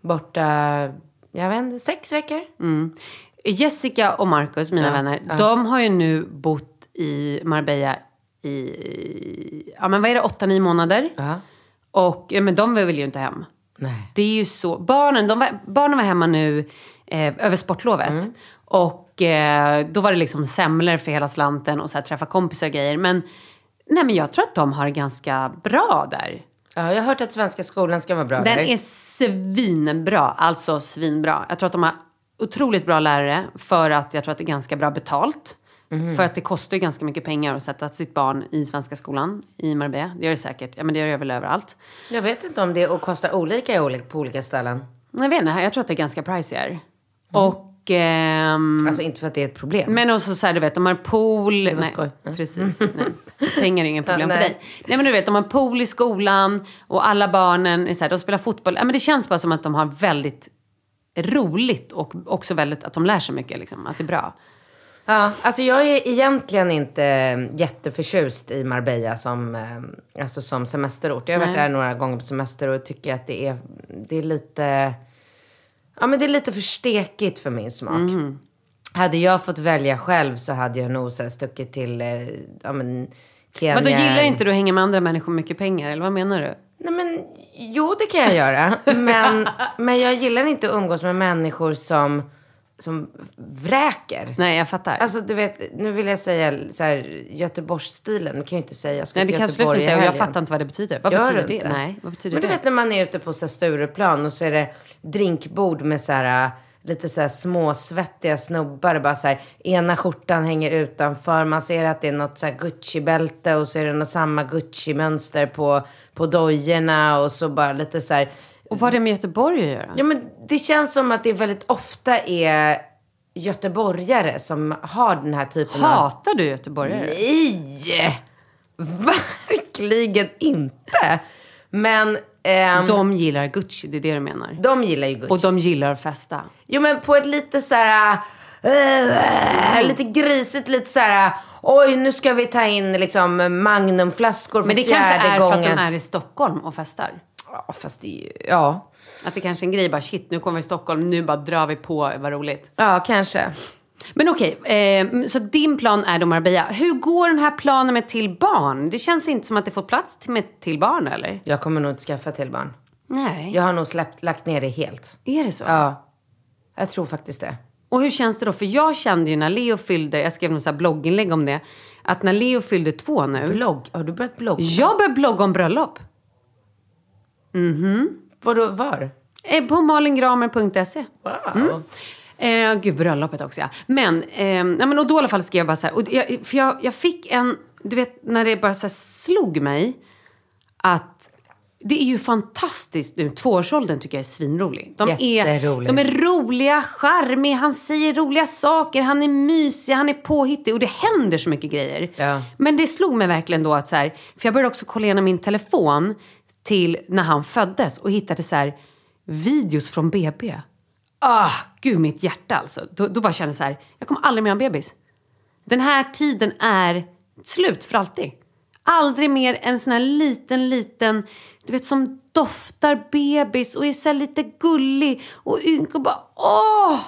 borta, jag vet inte, sex veckor. Jessica och Marcus, mina Ja, vänner, ja. de har ju nu bott i Marbella i, ja men vad är det, åtta, nio månader. Ja. Och ja, men de vill ju inte hem. Nej. Det är ju så. Barnen, de var, barnen var hemma nu eh, över sportlovet. Mm. Och eh, då var det liksom semlor för hela slanten och så här, träffa kompisar och grejer. Men, nej, men jag tror att de har det ganska bra där. Ja, jag har hört att svenska skolan ska vara bra Den där. är svinbra. Alltså svinbra. Jag tror att de har otroligt bra lärare för att jag tror att det är ganska bra betalt. Mhm. För att det kostar ju ganska mycket pengar att sätta sitt barn i svenska skolan i Marbella. Det gör det säkert. Ja, men det gör det väl överallt. Jag vet inte om det och kostar olika på olika ställen. Jag vet inte, jag tror att det är ganska pricey Och... ehm, Alltså inte för att det är ett problem. men också så här, du vet, de har pool. var nej, skoj. Mm. precis. Nej. Pengar är ingen problem för dig. Nej, men du vet, de har pool i skolan och alla barnen är så här, de spelar fotboll. Ja, men det känns bara som att de har väldigt roligt och också väldigt, att de lär sig mycket. Liksom, att det är bra. Ja, alltså jag är egentligen inte jätteförtjust i Marbella som, eh, alltså som semesterort. Jag har varit Nej. där några gånger på semester och tycker att det är, det är lite... Ja, men det är lite för stekigt för min smak. Mhm. Hade jag fått välja själv så hade jag nog så stuckit till, eh, ja men, Kenya. Men då gillar inte du att hänga med andra människor mycket pengar, eller vad menar du? Nej men, jo det kan jag göra. Men, men jag gillar inte att umgås med människor som, som vräker. Nej, jag fattar. Alltså du vet, nu vill jag säga så här, Göteborgsstilen. Det kan jag ju inte säga. Jag ska Nej, det till kan Göteborg inte i säga och jag fattar inte vad det betyder. Vad Gör betyder du det? inte? Nej, vad betyder Men du det? vet när man är ute på så här, Stureplan och så är det drinkbord med så här, lite så här småsvettiga snubbar. Bara så här, ena skjortan hänger utanför. Man ser att det är något så Gucci-bälte och så är det något samma Gucci-mönster på, på dojorna och så bara lite så här. Och vad har det med Göteborg att göra? Ja, men det känns som att det väldigt ofta är göteborgare som har den här typen av... Hatar du göteborgare? Nej! Verkligen inte. Men ehm, de, De gillar Gucci, det är det du menar. gillar ju Gucci. Och de gillar att festa. Jo men på ett lite så här... eh, lite grisigt, lite så här... Oj, nu ska vi ta in liksom magnumflaskor för Men det kanske är gången. för att de är i Stockholm och festar. Ja, fast det är ju... Ja. Att det kanske är en grej bara, shit nu kommer vi till Stockholm, nu bara drar vi på, vad roligt. Ja, kanske. Men okej, eh, så din plan är då Marbella. Hur går den här planen med till barn? Det känns inte som att det får plats till, med till barn eller? Jag kommer nog inte skaffa till barn. Nej. Jag har nog släppt, lagt ner det helt. Är det så? Ja. Jag tror faktiskt det. Och hur känns det då? För jag kände ju när Leo fyllde, jag skrev något blogginlägg om det, att när Leo fyllde två nu. Blogg? Har du börjat blogga? Jag började blogga om bröllop. Vadå, var? Eh, På malingramer.se. Wow. Eh, gud, bröllopet också ja. Men, eh, ja, men och då i alla fall skrev jag bara så här. Och jag, för jag, jag fick en, du vet när det bara så slog mig att det är ju fantastiskt nu. Tvåårsåldern tycker jag är svinrolig. De är, de är roliga, charmiga, han säger roliga saker, han är mysig, han är påhittig och det händer så mycket grejer. Ja. Men det slog mig verkligen då att så här, för jag började också kolla igenom min telefon till när han föddes och hittade så här videos från BB. Ah, gud mitt hjärta alltså. Då, då bara kände jag så här, jag kommer aldrig mer ha bebis. Den här tiden är slut för alltid. Aldrig mer en sån här liten, liten, du vet som doftar bebis och är så lite gullig och ynk och bara åh!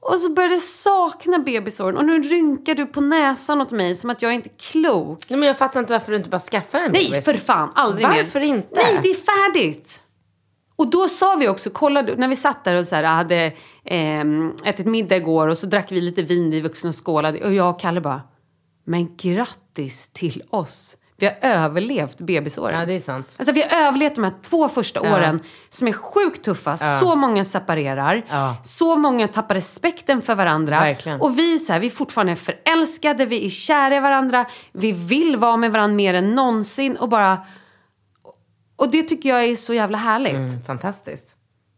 Och så började jag sakna bebisåren och nu rynkar du på näsan åt mig som att jag är inte är klok. Nej, men jag fattar inte varför du inte bara skaffar en Nej, bebis. för fan. Aldrig mer. Varför inte? Nej, det är färdigt. Och då sa vi också, kolla när vi satt där och så här, hade eh, ätit middag igår och så drack vi lite vin, vi vuxna och skålade. Och jag och Kalle bara, men grattis till oss. Vi har överlevt bebisåren. Ja, det är sant. Alltså vi har överlevt de här två första åren som är sjukt tuffa. Så många separerar. Ja. Så många tappar respekten för varandra. Verkligen. Och vi, så här, vi är fortfarande förälskade, vi är kära i varandra. Vi vill vara med varandra mer än någonsin. Och bara... Och det tycker jag är så jävla härligt. Mm, fantastiskt.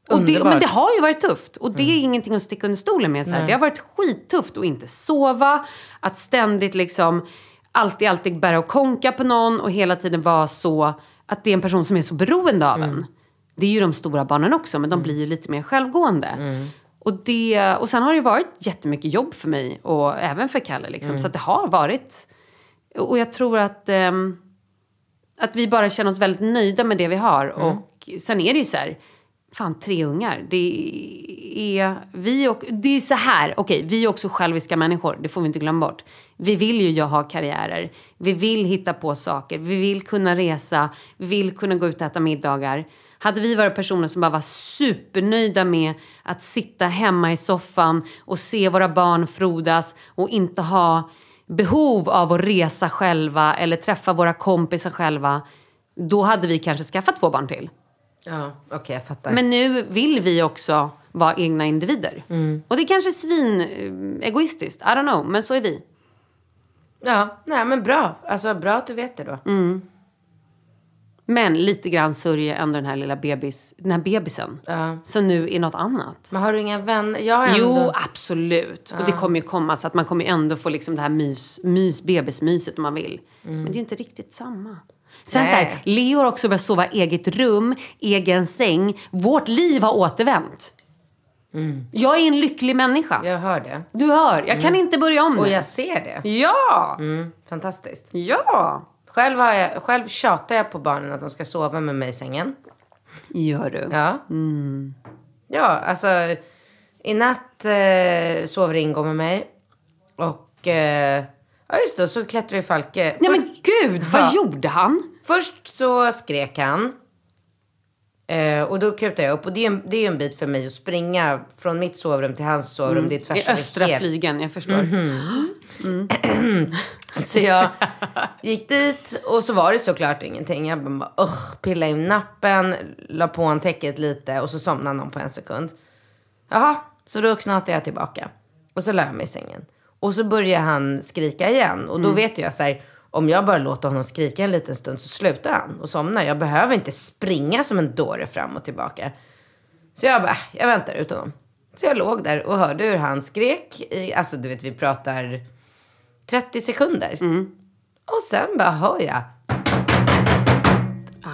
Och det, men det har ju varit tufft. Och det är ingenting att sticka under stolen med. Så. Det har varit skittufft att inte sova. Att ständigt liksom alltid, alltid bära och konka på någon. Och hela tiden vara så att det är en person som är så beroende av en. Det är ju de stora barnen också, men de blir ju lite mer självgående. Och, det, och sen har det ju varit jättemycket jobb för mig och även för Kalle. Liksom. Så att det har varit... Och jag tror att, ehm, att vi bara känner oss väldigt nöjda med det vi har. Och sen är det ju så här, fan tre ungar. Det är vi och det är så här, okej, vi är också själviska människor. Det får vi inte glömma bort. Vi vill ju ha karriärer. Vi vill hitta på saker. Vi vill kunna resa. Vi vill kunna gå ut och äta middagar. Hade vi varit personer som bara var supernöjda med att sitta hemma i soffan och se våra barn frodas och inte ha behov av att resa själva eller träffa våra kompisar själva. Då hade vi kanske skaffat två barn till. Ja, okej jag fattar. Men nu vill vi också vara egna individer. Och det är kanske är svin eh, egoistiskt. I don't know, men så är vi. Ja, nej men bra. Alltså bra att du vet det då. Mm. Men lite grann sörjer ändå den här lilla bebis, den här bebisen. Som nu är något annat. Men har du inga vänner? Jag har ändå... Jo, absolut. Och det kommer ju komma så att man kommer ju ändå få liksom det här mys, mys, bebismyset om man vill. Men det är ju inte riktigt samma. Sen Nej. så här, Leo har också börjat sova eget rum, egen säng. Vårt liv har återvänt. Jag är en lycklig människa. Jag hör det. Du hör, jag kan inte börja om Och jag ser det. Ja! Mm, fantastiskt. Ja! Själv, har jag, själv tjatar jag på barnen att de ska sova med mig i sängen. Gör du? Ja. Ja, alltså i natt eh, sover Ingo med mig. Och eh, ja just det, så klättrade ju Falke. Nej men gud, vad Ja. gjorde han? Först så skrek han. Eh, och då kutade jag upp. Och det är, en, det är en bit för mig att springa från mitt sovrum till hans sovrum. Det är tvärs I östra hel- flygen, jag förstår. Så jag gick dit och så var det såklart ingenting. Jag bara, usch, pillade in nappen, la på en täcket lite och så somnade någon på en sekund. Jaha, så då knatade jag tillbaka. Och så la jag mig i sängen. Och så började han skrika igen. Och då vet jag så här, om jag bara låter honom skrika en liten stund så slutar han och somnar. Jag behöver inte springa som en dåre fram och tillbaka. Så jag bara, äh, jag väntar ut honom. Så jag låg där och hörde hur han skrek. I, alltså du vet, vi pratar 30 sekunder. Och sen bara hör jag.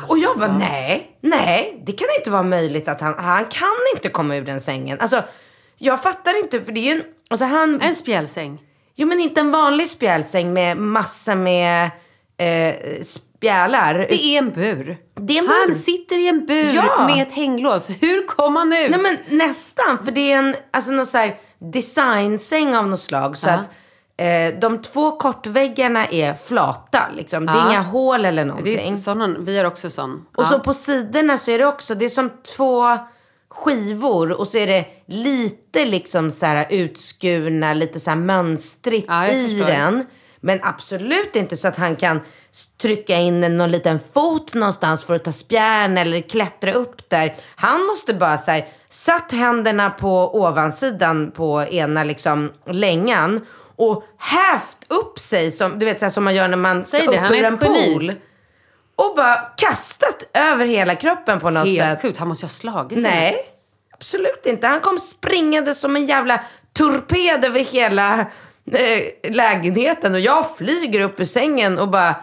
Och jag bara, nej, nej, det kan inte vara möjligt att han, han kan inte komma ur den sängen. Alltså, jag fattar inte, för det är ju en, alltså han, En spjälsäng. Jo men inte en vanlig spjälsäng med massor med eh, spjälar. Det är en bur. Det är en Han bur. sitter i en bur Ja. med ett hänglås. Hur kom han ut? Nej men nästan, för det är en alltså, någon så här designsäng av något slag. Så Ja. att eh, de två kortväggarna är flata. Liksom. Det är inga hål eller det någonting. är sån, vi har också sån. Och Ja. så på sidorna så är det också, det är som två skivor och så är det lite liksom så här utskurna, lite så här mönstrigt Ja, i den. Men absolut inte så att han kan trycka in någon liten fot någonstans för att ta spjärn eller klättra upp där. Han måste bara så här, satt händerna på ovansidan på ena liksom längan och hävt upp sig som, du vet, så här, som man gör när man ska Säg det, upp ur en geni. Och bara kastat över hela kroppen på något Helt sätt. sjukt. Han måste ju ha slagit sig. Nej, absolut inte. Han kom springande som en jävla torped över hela eh, lägenheten. Och jag flyger upp ur sängen och bara...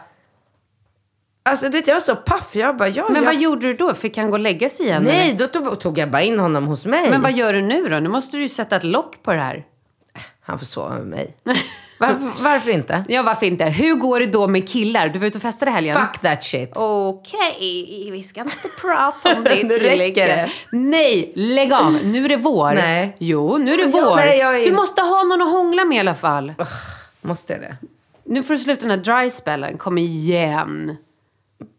Alltså du vet, jag var så paff. Jag bara, ja, Men jag... vad gjorde du då? Fick han gå och lägga sig igen? Nej, eller? då tog, tog jag bara in honom hos mig. Men vad gör du nu då? Nu måste du ju sätta ett lock på det här. Han får sova med mig. Varför, varför inte? Ja, varför inte? Hur går det då med killar? Du var ute och festade i helgen. Fuck that shit. Okej, vi ska inte prata om det Nu räcker det. Nej, lägg av. Nu är det vår. Nej. Jo, nu är det vår. nej, jag är- Du måste ha någon att hångla med i alla fall. Måste jag det? Nu får du sluta den här dry spellen. Kom igen.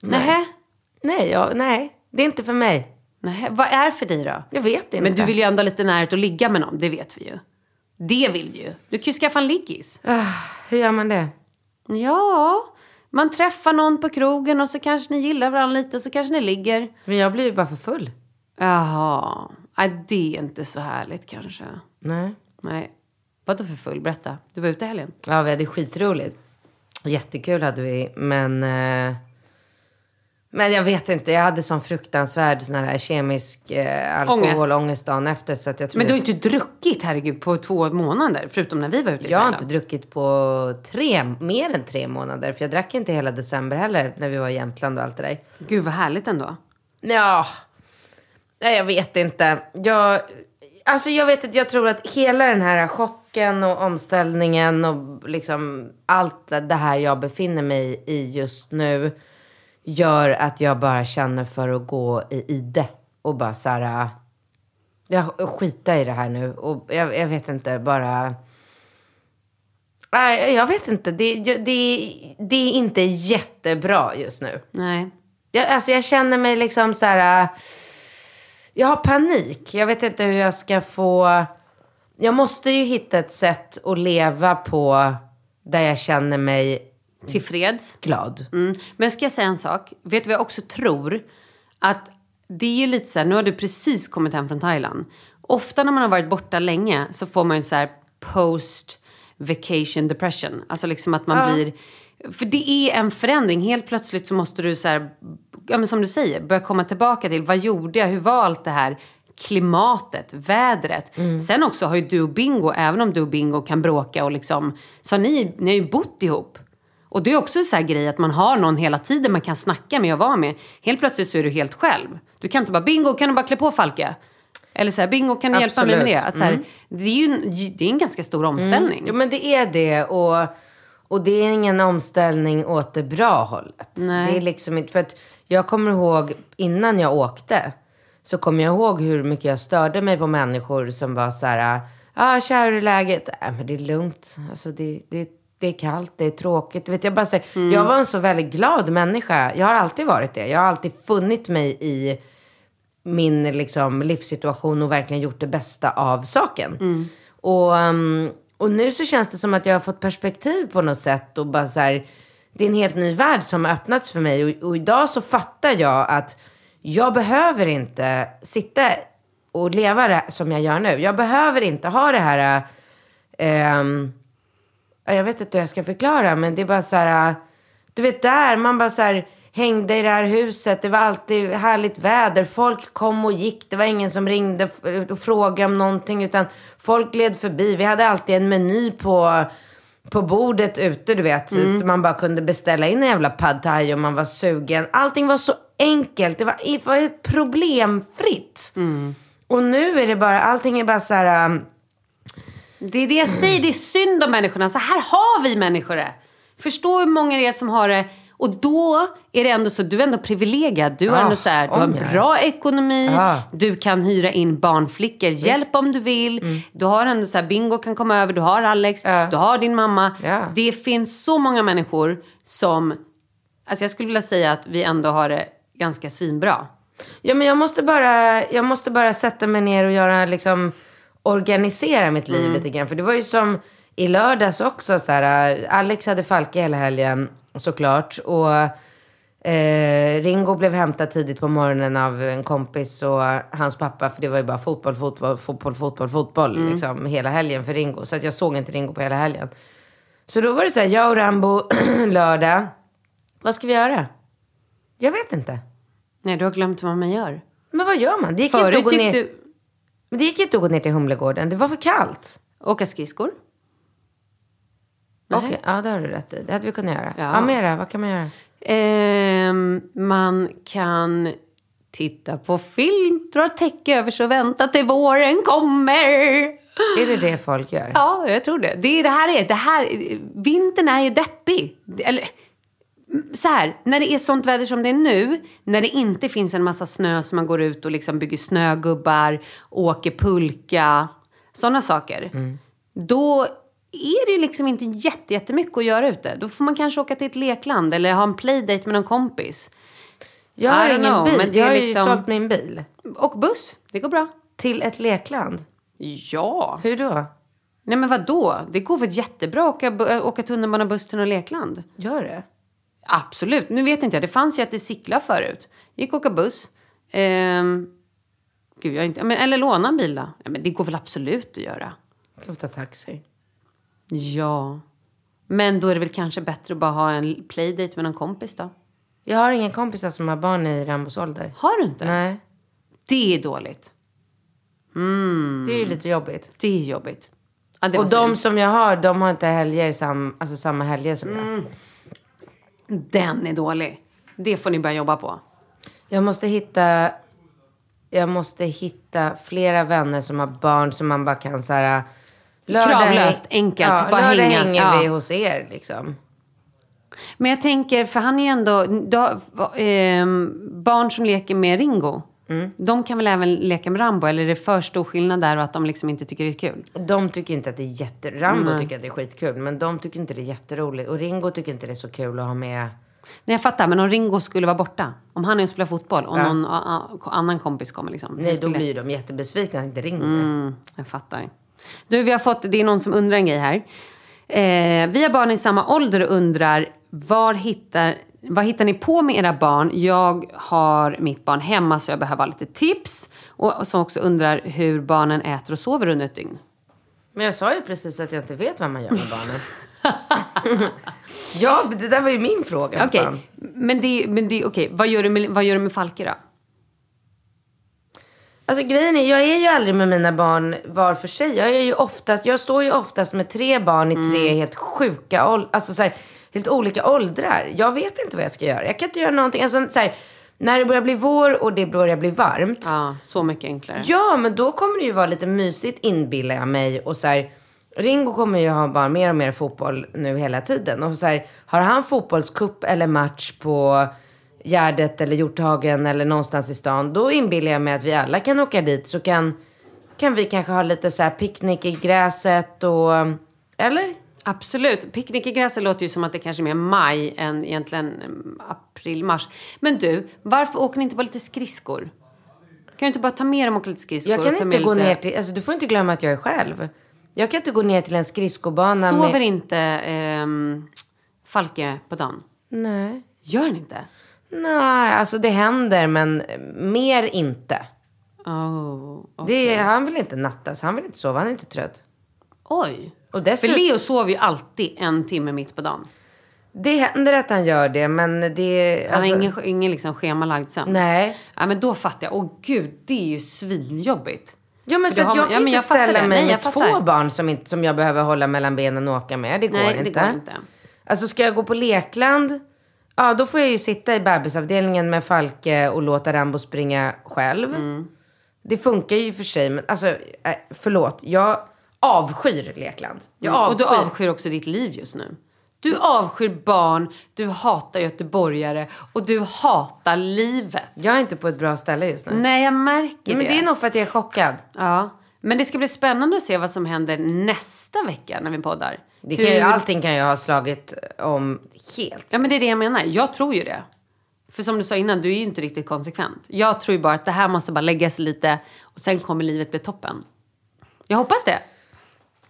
Nej. Nej, jag, nej. Det är inte för mig. Nej. Vad är för dig då? Jag vet inte. Men du vill ju ändå ha lite närhet att ligga med någon. Det vet vi ju. Det vill du ju. Du kan ju skaffa en liggis. Ah, hur gör man det? Ja, man träffar någon på krogen och så kanske ni gillar varandra lite och så kanske ni ligger. Men jag blir ju bara för full. Jaha. Nej, det är inte så härligt kanske. Nej. Nej. Vad då för full? Berätta. Du var ute i helgen. Ja, vi hade skitroligt. Jättekul hade vi, men... Eh, Men jag vet inte, jag hade sån fruktansvärd sån här kemisk eh, alkoholångest dagen efter. Så att jag Men du har inte druckit, herregud, på två månader. Förutom när vi var ute i Jag har inte druckit på tre, mer än tre månader. För jag drack inte hela december heller när vi var i Jämtland och allt det där. Gud vad härligt ändå. Ja, nej jag vet inte. Jag, alltså jag vet inte, jag tror att hela den här chocken och omställningen och liksom allt det här jag befinner mig i just nu gör att jag bara känner för att gå i ide och bara så här, jag skita i det här nu och jag, jag vet inte, bara Nej, jag vet inte. Det, det, det är inte jättebra just nu. Nej. Jag, alltså jag känner mig liksom så här... Jag har panik. Jag vet inte hur jag ska få... Jag måste ju hitta ett sätt att leva på där jag känner mig Tillfreds. glad. Mm. Men ska jag säga en sak? Vet du vad jag också tror? Att det är ju lite så här, nu har du precis kommit hem från Thailand. Ofta när man har varit borta länge så får man ju så här post vacation depression. Alltså liksom att man blir... För det är en förändring. Helt plötsligt så måste du så här, ja men som du säger, börja komma tillbaka till vad gjorde jag? Hur var allt det här? Klimatet, vädret. Sen också har ju du och Bingo, även om du och Bingo kan bråka och liksom, så har ni, ni har ju bott ihop. Och det är också en sån här grej att man har någon hela tiden man kan snacka med och vara med. Helt plötsligt så är du helt själv. Du kan inte bara, bingo kan du bara klä på Falke? Eller så här, bingo kan du hjälpa mig med det? Absolut. Mm. Att så här, Det är ju det är en ganska stor omställning. Jo, men det är det. Och, och det är ingen omställning åt det bra hållet. Nej. Det är liksom inte... För att jag kommer ihåg innan jag åkte. Så kommer jag ihåg hur mycket jag störde mig på människor som var så här. Ja, ah, tja, hur är läget? Nej, men det är lugnt. Alltså, det, det, det är kallt, det är tråkigt. Vet, jag, bara, säger, Mm. jag var en så väldigt glad människa. Jag har alltid varit det. Jag har alltid funnit mig i min liksom, livssituation och verkligen gjort det bästa av saken. Och, um, och nu så känns det som att jag har fått perspektiv på något sätt och bara så här, det är en helt ny värld som har öppnats för mig och, och idag så fattar jag att jag behöver inte sitta och leva det som jag gör nu. Jag behöver inte ha det här Äh, jag vet inte hur jag ska förklara, men det är bara så här... Du vet där, man bara så här hängde i det här huset. Det var alltid härligt väder. Folk kom och gick. Det var ingen som ringde f- och frågade om någonting. Utan folk gled förbi. Vi hade alltid en meny på, på bordet ute, du vet. Så man bara kunde beställa in en jävla pad thai om man var sugen. Allting var så enkelt. Det var, det var problemfritt. Och nu är det bara, allting är bara så här... Det är det jag säger, det är synd om människorna. Så här har vi människor det. Förstå hur många det är som har det. Och då är det ändå så, du är ändå privilegierad. Du Ja, ändå så här, du har om en bra ekonomi. Ja. Du kan hyra in barnflickor, hjälp om du vill. Du har ändå så här, Bingo kan komma över, du har Alex, Ja. du har din mamma. Ja. Det finns så många människor som, alltså jag skulle vilja säga att vi ändå har det ganska svinbra. Ja, men jag måste bara, jag måste bara sätta mig ner och göra, liksom, organisera mitt liv lite grann. För det var ju som i lördags också, så här, Alex hade Falke hela helgen såklart. Och eh, Ringo blev hämtad tidigt på morgonen av en kompis och hans pappa. För det var ju bara fotboll, fotboll, fotboll, fotboll, fotboll. Liksom, hela helgen för Ringo. Så att jag såg inte Ringo på hela helgen. Så då var det så här, jag och Rambo lördag. Vad ska vi göra? Jag vet inte. Nej, du har glömt vad man gör. Men vad gör man? Det gick inte Förut att gå ner. du Men det gick inte att gå ner till Humlegården. Det var för kallt. åka skridskor. Okej, ja det har du rätt i. Det hade vi kunnat göra. Ja. Ja, mera. Vad kan man göra? Ehm, man kan titta på film, dra täcke över sig och vänta till våren kommer. Är det det folk gör? Ja, jag tror det. Det, är, det här är, det här, vintern är ju deppig. Eller, så här, när det är sånt väder som det är nu, när det inte finns en massa snö som man går ut och liksom bygger snögubbar, åker pulka, sådana saker. Då är det ju liksom inte jätte, jättemycket att göra ute. Då får man kanske åka till ett lekland eller ha en playdate med någon kompis. Jag har ingen know, bil. jag har ju liksom- sålt min bil. Och buss, det går bra. Till ett lekland. Ja. Hur då? Nej men vad då? Det går väl jättebra att åka, åka tunnelbana, buss till något lekland? Gör det? Absolut. Nu vet inte jag. Det fanns ju att det cykla förut. Gick och åka buss. Ehm, gud, jag inte, men, eller låna en bil. Ja, men det går väl absolut att göra. Kan ta taxi? Ja. Men då är det väl kanske bättre att bara ha en playdate med någon kompis då. Jag har ingen kompisar som har barn i Rambos ålder. Har du inte? Nej, Det är dåligt. det är ju lite jobbigt. Det är jobbigt. Ja, det Och de som jag har, de har inte helger sam, alltså samma helger som jag. Den är dålig. Det får ni börja jobba på. Jag måste hitta... Jag måste hitta flera vänner som har barn som man bara kan så här... Kravlöst, enkelt, ja, bara lördag hänga. hänger Ja. vi hos er liksom. Men jag tänker, för han är ju ändå... Har, ehm, barn som leker med Ringo. Mm. De kan väl även leka med Rambo? Eller är det för stor skillnad där och att de liksom inte tycker det är kul? De tycker inte att det är jätte... Rambo Nej. tycker att det är skitkul. Men de tycker inte det är jätteroligt. Och Ringo tycker inte det är så kul att ha med... Nej, jag fattar. Men om Ringo skulle vara borta. Om han är och spelar fotboll och Ja. någon annan kompis kommer liksom. Nej, Hur då skulle- blir de jättebesvikna att inte ringer. Mm, jag fattar. Du, vi har fått, det är någon som undrar en grej här. Eh, vi har barn i samma ålder och undrar, var hittar, vad hittar ni på med era barn? Jag har mitt barn hemma så jag behöver ha lite tips. Och, som också undrar hur barnen äter och sover under ett dygn. Men jag sa ju precis att jag inte vet vad man gör med barnen. ja, det där var ju min fråga. Okej, fan. men det, men det, okej. Vad, gör du med, vad gör du med Falke då? Alltså grejen är, jag är ju aldrig med mina barn var för sig. Jag, är ju oftast, jag står ju oftast med tre barn i tre Mm. helt sjuka åldrar. Alltså så här, helt olika åldrar. Jag vet inte vad jag ska göra. Jag kan inte göra någonting. Alltså, så här, när det börjar bli vår och det börjar bli varmt. Ja, så mycket enklare. Ja, men då kommer det ju vara lite mysigt inbillar jag mig. Och så här, Ringo kommer ju ha bara mer och mer fotboll nu hela tiden. Och så här, har han fotbollskupp eller match på Gärdet eller Hjorthagen eller någonstans i stan. Då inbillar jag mig att vi alla kan åka dit. Så kan, kan vi kanske ha lite så här picknick i gräset och... Eller? Absolut. Picknick i gräset låter ju som att det kanske är mer maj än egentligen mm, april, mars. Men du, varför åker ni inte bara lite skridskor? Kan du inte bara ta med dem och åka lite skridskor? Jag kan inte gå lite... ner till... Alltså du får inte glömma att jag är själv. Jag kan inte gå ner till en skridskobana Sover med... inte ehm, Falke på dagen? Nej. Gör han inte? Nej, alltså det händer men mer inte. Oh, Det är, han vill inte nattas, han vill inte sova, han är inte trött. Oj. Och För dessutom, Leo sover ju alltid en timme mitt på dagen. det händer att han gör det men det... Han Alltså, har ingen, ingen liksom schemalagd sömn. Nej. Ja, men då fattar jag. Åh gud, det är ju svinjobbigt. Ja men För så att har jag kan ja, inte jag ställa det. mig Nej, med jag två barn som, inte, som jag behöver hålla mellan benen och åka med. Det går Nej, inte. det går inte. Alltså ska jag gå på lekland, ja då får jag ju sitta i bebisavdelningen med Falke och låta Rambo springa själv. Mm. Det funkar ju för sig, men alltså äh, förlåt. Jag avskyr lekland. Jag Mm. Och du avskyr. avskyr också ditt liv just nu. Du avskyr barn, du hatar göteborgare och du hatar livet. Jag är inte på ett bra ställe just nu. Nej, jag märker men det. det är nog för att jag är chockad. Ja. Men det ska bli spännande att se vad som händer nästa vecka när vi poddar. Det kan ju, Hur- allting kan jag ha slagit om helt. Ja, men det är det jag menar. Jag tror ju det. För som du sa innan, du är ju inte riktigt konsekvent. Jag tror ju bara att det här måste bara läggas lite och sen kommer livet bli toppen. Jag hoppas det.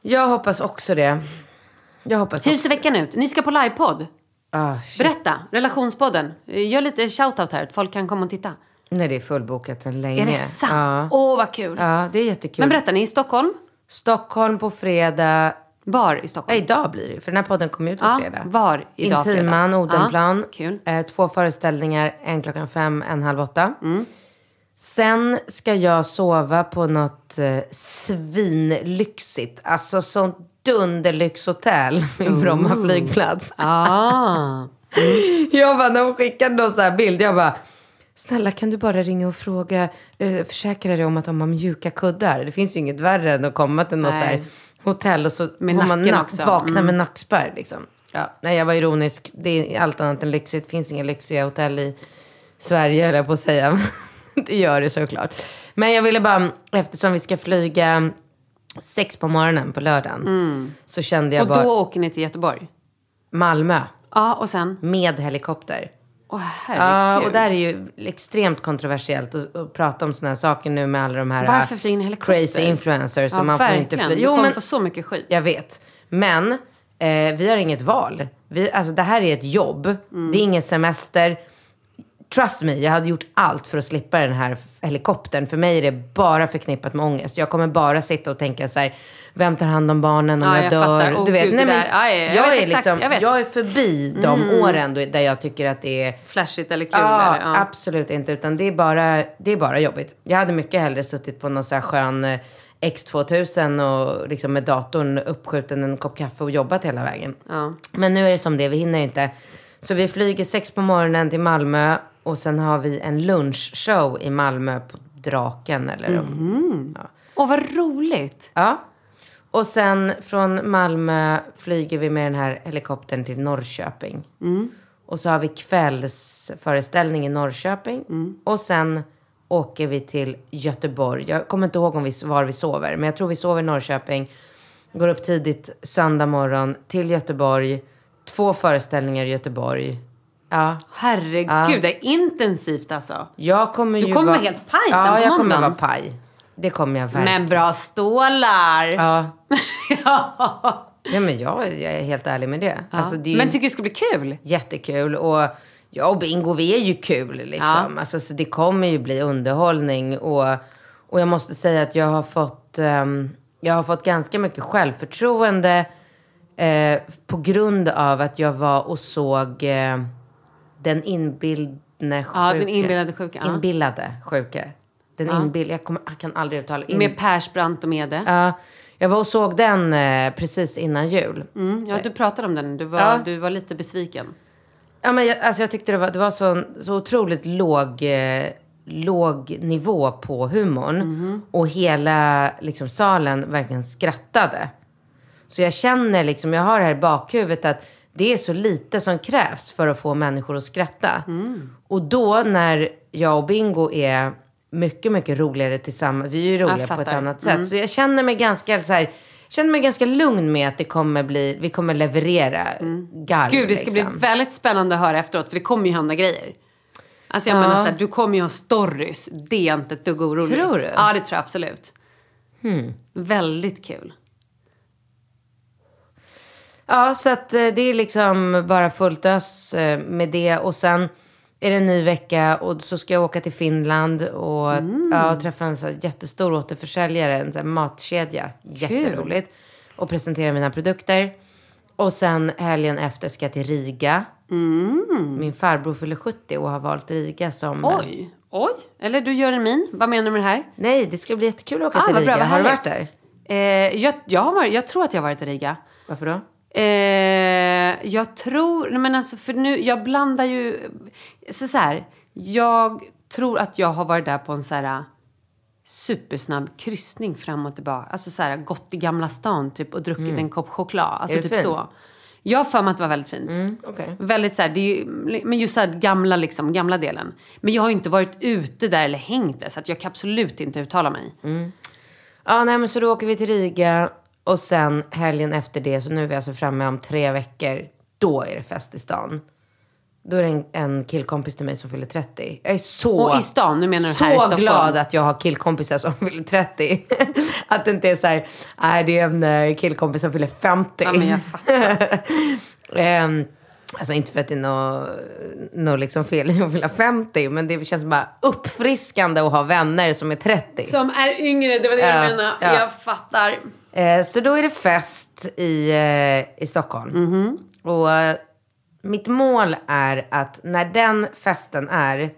Jag hoppas också det. Jag hoppas Hur också. ser veckan ut? Ni ska på livepodd. Ah, shit. Berätta, relationspodden. Gör lite shoutout här, att folk kan komma och titta. Nej, det är fullbokat sedan länge. Är det sant? Ja. Åh, vad kul. ja, det är jättekul. Men berätta, ni är i Stockholm? Stockholm på fredag. Var i Stockholm? Nej, idag blir det ju, för den här podden kommer ut på Ja, fredag. var idag Intiman, fredag? Odenplan. Ja, kul. Eh, två föreställningar, en klockan fem, en halv åtta. Mm. Sen ska jag sova på något eh, svinlyxigt, alltså sånt dunderlyxhotell vid Bromma flygplats. Ah. Jag bara, när hon skickade någon så här bild, jag bara, snälla kan du bara ringa och fråga, eh, försäkra dig om att de har mjuka kuddar. Det finns ju inget värre än att komma till något så här hotell och så Med får man nack, också. vakna Mm. med nackspärr liksom. Ja, nej, jag var ironisk. Det är allt annat än lyxigt. Det finns inga lyxiga hotell i Sverige, höll jag på att säga. det gör det såklart. Men jag ville bara, eftersom vi ska flyga sex på morgonen på lördagen, så kände jag Mm. Och bara då åker ni till Göteborg? Malmö Ja, och sen? med helikopter. Åh, Ja, herregud. och där är ju extremt kontroversiellt att, att prata om såna här saker nu med alla de här Varför flyger ni helikopter? crazy influencers. Ja, man får inte fly. Du Jo, kommer men få så mycket skit. jag vet. Men eh, vi har inget val. Vi, alltså, det här är ett jobb. Mm. Det är ingen semester. Trust me, jag hade gjort allt för att slippa den här helikoptern. För mig är det bara förknippat med ångest. Jag kommer bara sitta och tänka så här, vem tar hand om barnen om Ja, jag, jag dör? Åh, du vet, gud, nej, men. Ja, ja, jag jag, är exakt, liksom, jag jag är förbi de åren då, där jag tycker att det är Flashigt eller kul. Ja, eller, absolut inte. Utan det är, bara, det är bara jobbigt. Jag hade mycket hellre suttit på någon så här skön eh, X2000 och liksom med datorn uppskjuten en kopp kaffe och jobbat hela vägen. Men nu är det som det, vi hinner inte. Så vi flyger sex på morgonen till Malmö och sen har vi en lunchshow i Malmö på Draken. Eller om- ja. Åh, vad roligt. Ja. Och sen från Malmö flyger vi med den här helikoptern till Norrköping. Och så har vi kvällsföreställning i Norrköping. Och sen åker vi till Göteborg. Jag kommer inte ihåg om vi, var vi sover, men jag tror vi sover i Norrköping. Går upp tidigt söndag morgon till Göteborg. Två föreställningar i Göteborg. Ja, Herregud, Ja. det är intensivt alltså. jag kommer Du ju kommer vara... helt paj sen Ja, på jag kommer vara paj. Det kommer jag verkligen. Men bra stålar. Ja. Ja. Ja, men jag, jag är helt ärlig med det. Alltså, det Men tycker du det ska bli kul? jättekul. Och ja, och Bingo vi är ju kul liksom. Alltså, så det kommer ju bli underhållning. Och, och jag måste säga att jag har fått, ehm, jag har fått ganska mycket självförtroende eh, på grund av att jag var och såg eh, den inbildne sjuke. Ja, den inbillade sjuka, ja. Inbillade sjuke. Den inbill... Jag, kommer, jag kan aldrig uttala... In, Med Persbrandt och Mede. Ja, jag var och såg den eh, precis innan jul. Mm, ja, du pratade om den. Du var, Ja. du var lite besviken. Ja, men jag, alltså jag tyckte det var, det var så, så otroligt låg, eh, låg nivå på humorn. Och hela liksom, salen verkligen skrattade. Så jag känner liksom, jag har det här i bakhuvudet att det är så lite som krävs för att få människor att skratta. Och då när jag och Bingo är mycket, mycket roligare tillsammans. Vi är ju roliga på ett annat sätt. Så jag känner mig ganska så här, känner mig ganska lugn med att det kommer bli, vi kommer leverera garv. Gud, det ska liksom. bli väldigt spännande att höra efteråt, för det kommer ju hända grejer. Alltså jag Ja. menar så här, du kommer ju ha stories. Det är jag inte ett dugg orolig. Tror du? Ja, det tror jag absolut. Väldigt kul. Ja, så att eh, det är liksom bara fullt ös eh, med det. Och sen är det en ny vecka och så ska jag åka till Finland och ja, träffa en så jättestor återförsäljare, en så matkedja. Jätteroligt. Och presentera mina produkter. Och sen helgen efter ska jag till Riga. Min farbror fyller 70 och har valt Riga som... eh, Oj, oj. Eller du gör en min. Vad menar du med det här? Nej, det ska bli jättekul att åka Ah, till Riga. bra, har du varit där? Eh, jag, jag, har jag tror att jag har varit i Riga. Varför då? Eh, jag tror, nej men alltså för nu, jag blandar ju, så, så här, jag tror att jag har varit där på en så här supersnabb kryssning fram och tillbaka. Alltså så här gått i Gamla stan typ och druckit en kopp choklad. Alltså Mm. Är det typ fint? så. Jag har för mig att det var väldigt fint. Okej. Väldigt så här, det är ju, men just så här gamla liksom, gamla delen. Men jag har ju inte varit ute där eller hängt där så att jag kan absolut inte uttala mig. Ja, nej men så då åker vi till Riga och sen helgen efter det, så nu är vi alltså framme om tre veckor. Då är det fest i stan. Då är det en, en killkompis till mig som fyller 30. Jag är så, Och i stan, nu menar du här i Stockholm? glad att jag har killkompisar som fyller 30. att det inte är så här, nej det är en eh, killkompis som fyller 50. Ja, men jag fattar. Ehm, alltså inte för att det är något nå liksom fel i att fylla 50, men det känns bara uppfriskande att ha vänner som är 30. Som är yngre, det var det Ja, jag menade. ja. Jag fattar. Eh, så då är det fest i, eh, i Stockholm. Mhm. Och eh, mitt mål är att när den festen är,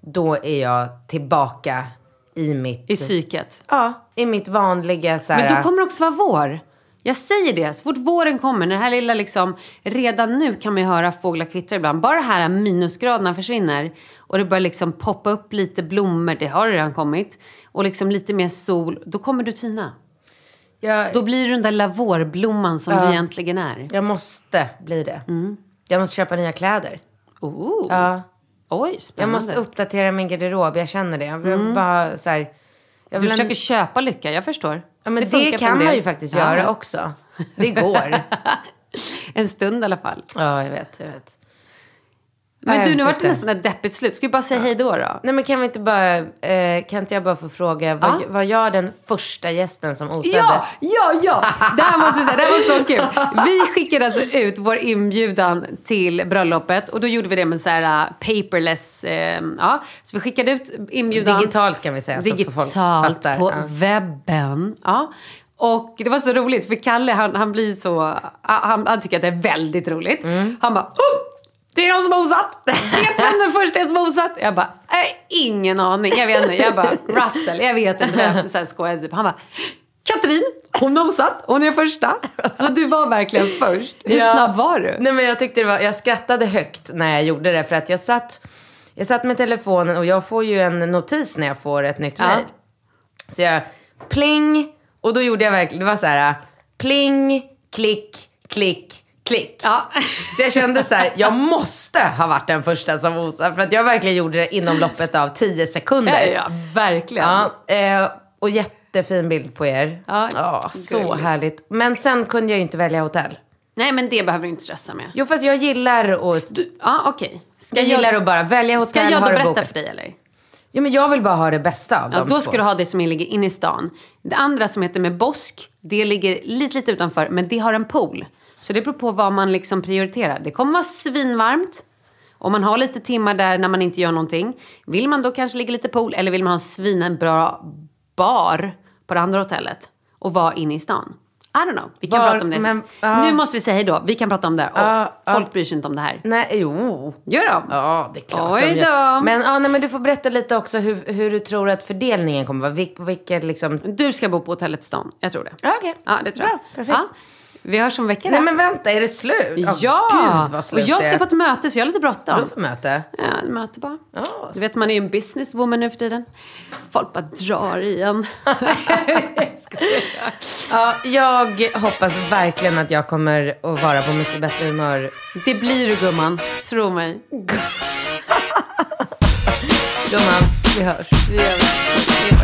då är jag tillbaka i mitt... I psyket. Ja, i mitt vanliga så här, Men då kommer det också vara vår. Jag säger det, så fort våren kommer, när det här lilla liksom, redan nu kan man ju höra fåglar kvittra ibland. Bara de här minusgraderna försvinner och det börjar liksom poppa upp lite blommor, det har redan kommit, och liksom lite mer sol, då kommer du tina. Jag, Då blir du den där lilla vårblomman som du egentligen är. jag måste bli det. Mm. Jag måste köpa nya kläder. Oh. Ja. Oj, Jag spännande. måste uppdatera min garderob, jag känner det. Jag vill bara så här, jag Du vill en- försöker köpa lycka, jag förstår. Ja, men det, en kan man ju faktiskt Ja. göra också. Det går. En stund i alla fall. ja, jag vet, jag vet. Men jag du, nu vart det nästan ett deppigt slut. Ska vi bara säga hej då då? Nej men kan vi inte bara, eh, kan inte jag bara få fråga, vad, Ja. vad gör den första gästen som osade? Ja, ja, ja! Det här måste vi säga, det här var så kul. Vi skickade alltså ut vår inbjudan till bröllopet och då gjorde vi det med så här uh, paperless, eh, ja. Så vi skickade ut inbjudan. Digitalt kan vi säga, Digitalt fattar. på Ja. webben. Ja. Och det var så roligt för Kalle han, han blir så, han, han tycker att det är väldigt roligt. Mm. Han bara, oh, det är någon som har osat. Vet vem den första är som har osat? Jag bara, äh, ingen aning. Jag vet inte. Jag bara, Russell, jag vet inte vem. Här skojade typ. Han bara, Katrin, hon har osat. Hon är första. Så du var verkligen först. Hur Ja. snabb var du? Nej men jag tyckte det var, jag skrattade högt när jag gjorde det för att jag satt, jag satt med telefonen och jag får ju en notis när jag får ett nytt Ja. mejl. Så jag, pling, och då gjorde jag verkligen, det var så här, pling, klick, klick, klick. Ja. Så jag kände så här, jag måste ha varit den första som osade för att jag verkligen gjorde det inom loppet av 10 sekunder. Ja, ja, verkligen. Ja, eh, och jättefin bild på er. Ja, så gulligt. härligt. Men sen kunde jag ju inte välja hotell. Nej, men det behöver du inte stressa med. Jo, fast jag gillar att... Ja, okej. Ska jag gillar att bara välja hotell, Ska jag då berätta för dig eller? Ja, men jag vill bara ha det bästa av Ja, de då två. ska du ha det som ligger inne i stan. Det andra som heter med Bosk, det ligger lite, lite utanför, men det har en pool. Så det beror på vad man liksom prioriterar. Det kommer vara svinvarmt. Om man har lite timmar där när man inte gör någonting. Vill man då kanske ligga lite pool eller vill man ha en svinbra bar på det andra hotellet och vara inne i stan? I don't know. Vi kan Var- prata om det. men, ja. Nu måste vi säga hej då. Vi kan prata om det här. Ja. Folk bryr sig inte om det här. Nej, jo. Gör de? Ja, det är klart Oj de gör. då. Men, ja, nej, men du får berätta lite också hur, hur du tror att fördelningen kommer vara. Vil, vilka liksom... Du ska bo på hotellet stan. Jag tror det. Ja, okej. Ja, det tror Bra, jag. perfekt. Vi hörs om veckan. Nej, men vänta, är det slut? Åh, ja! Gud, vad och slut jag det ska på ett möte så jag har lite bråttom. Vadå för möte? Ja, ett möte bara. Ja, Du vet, man är ju en businesswoman nu för tiden. Folk bara drar i en. Ja, jag hoppas verkligen att jag kommer att vara på mycket bättre humör. Det blir du gumman, tro mig. Gumman, vi hörs. Vi. Even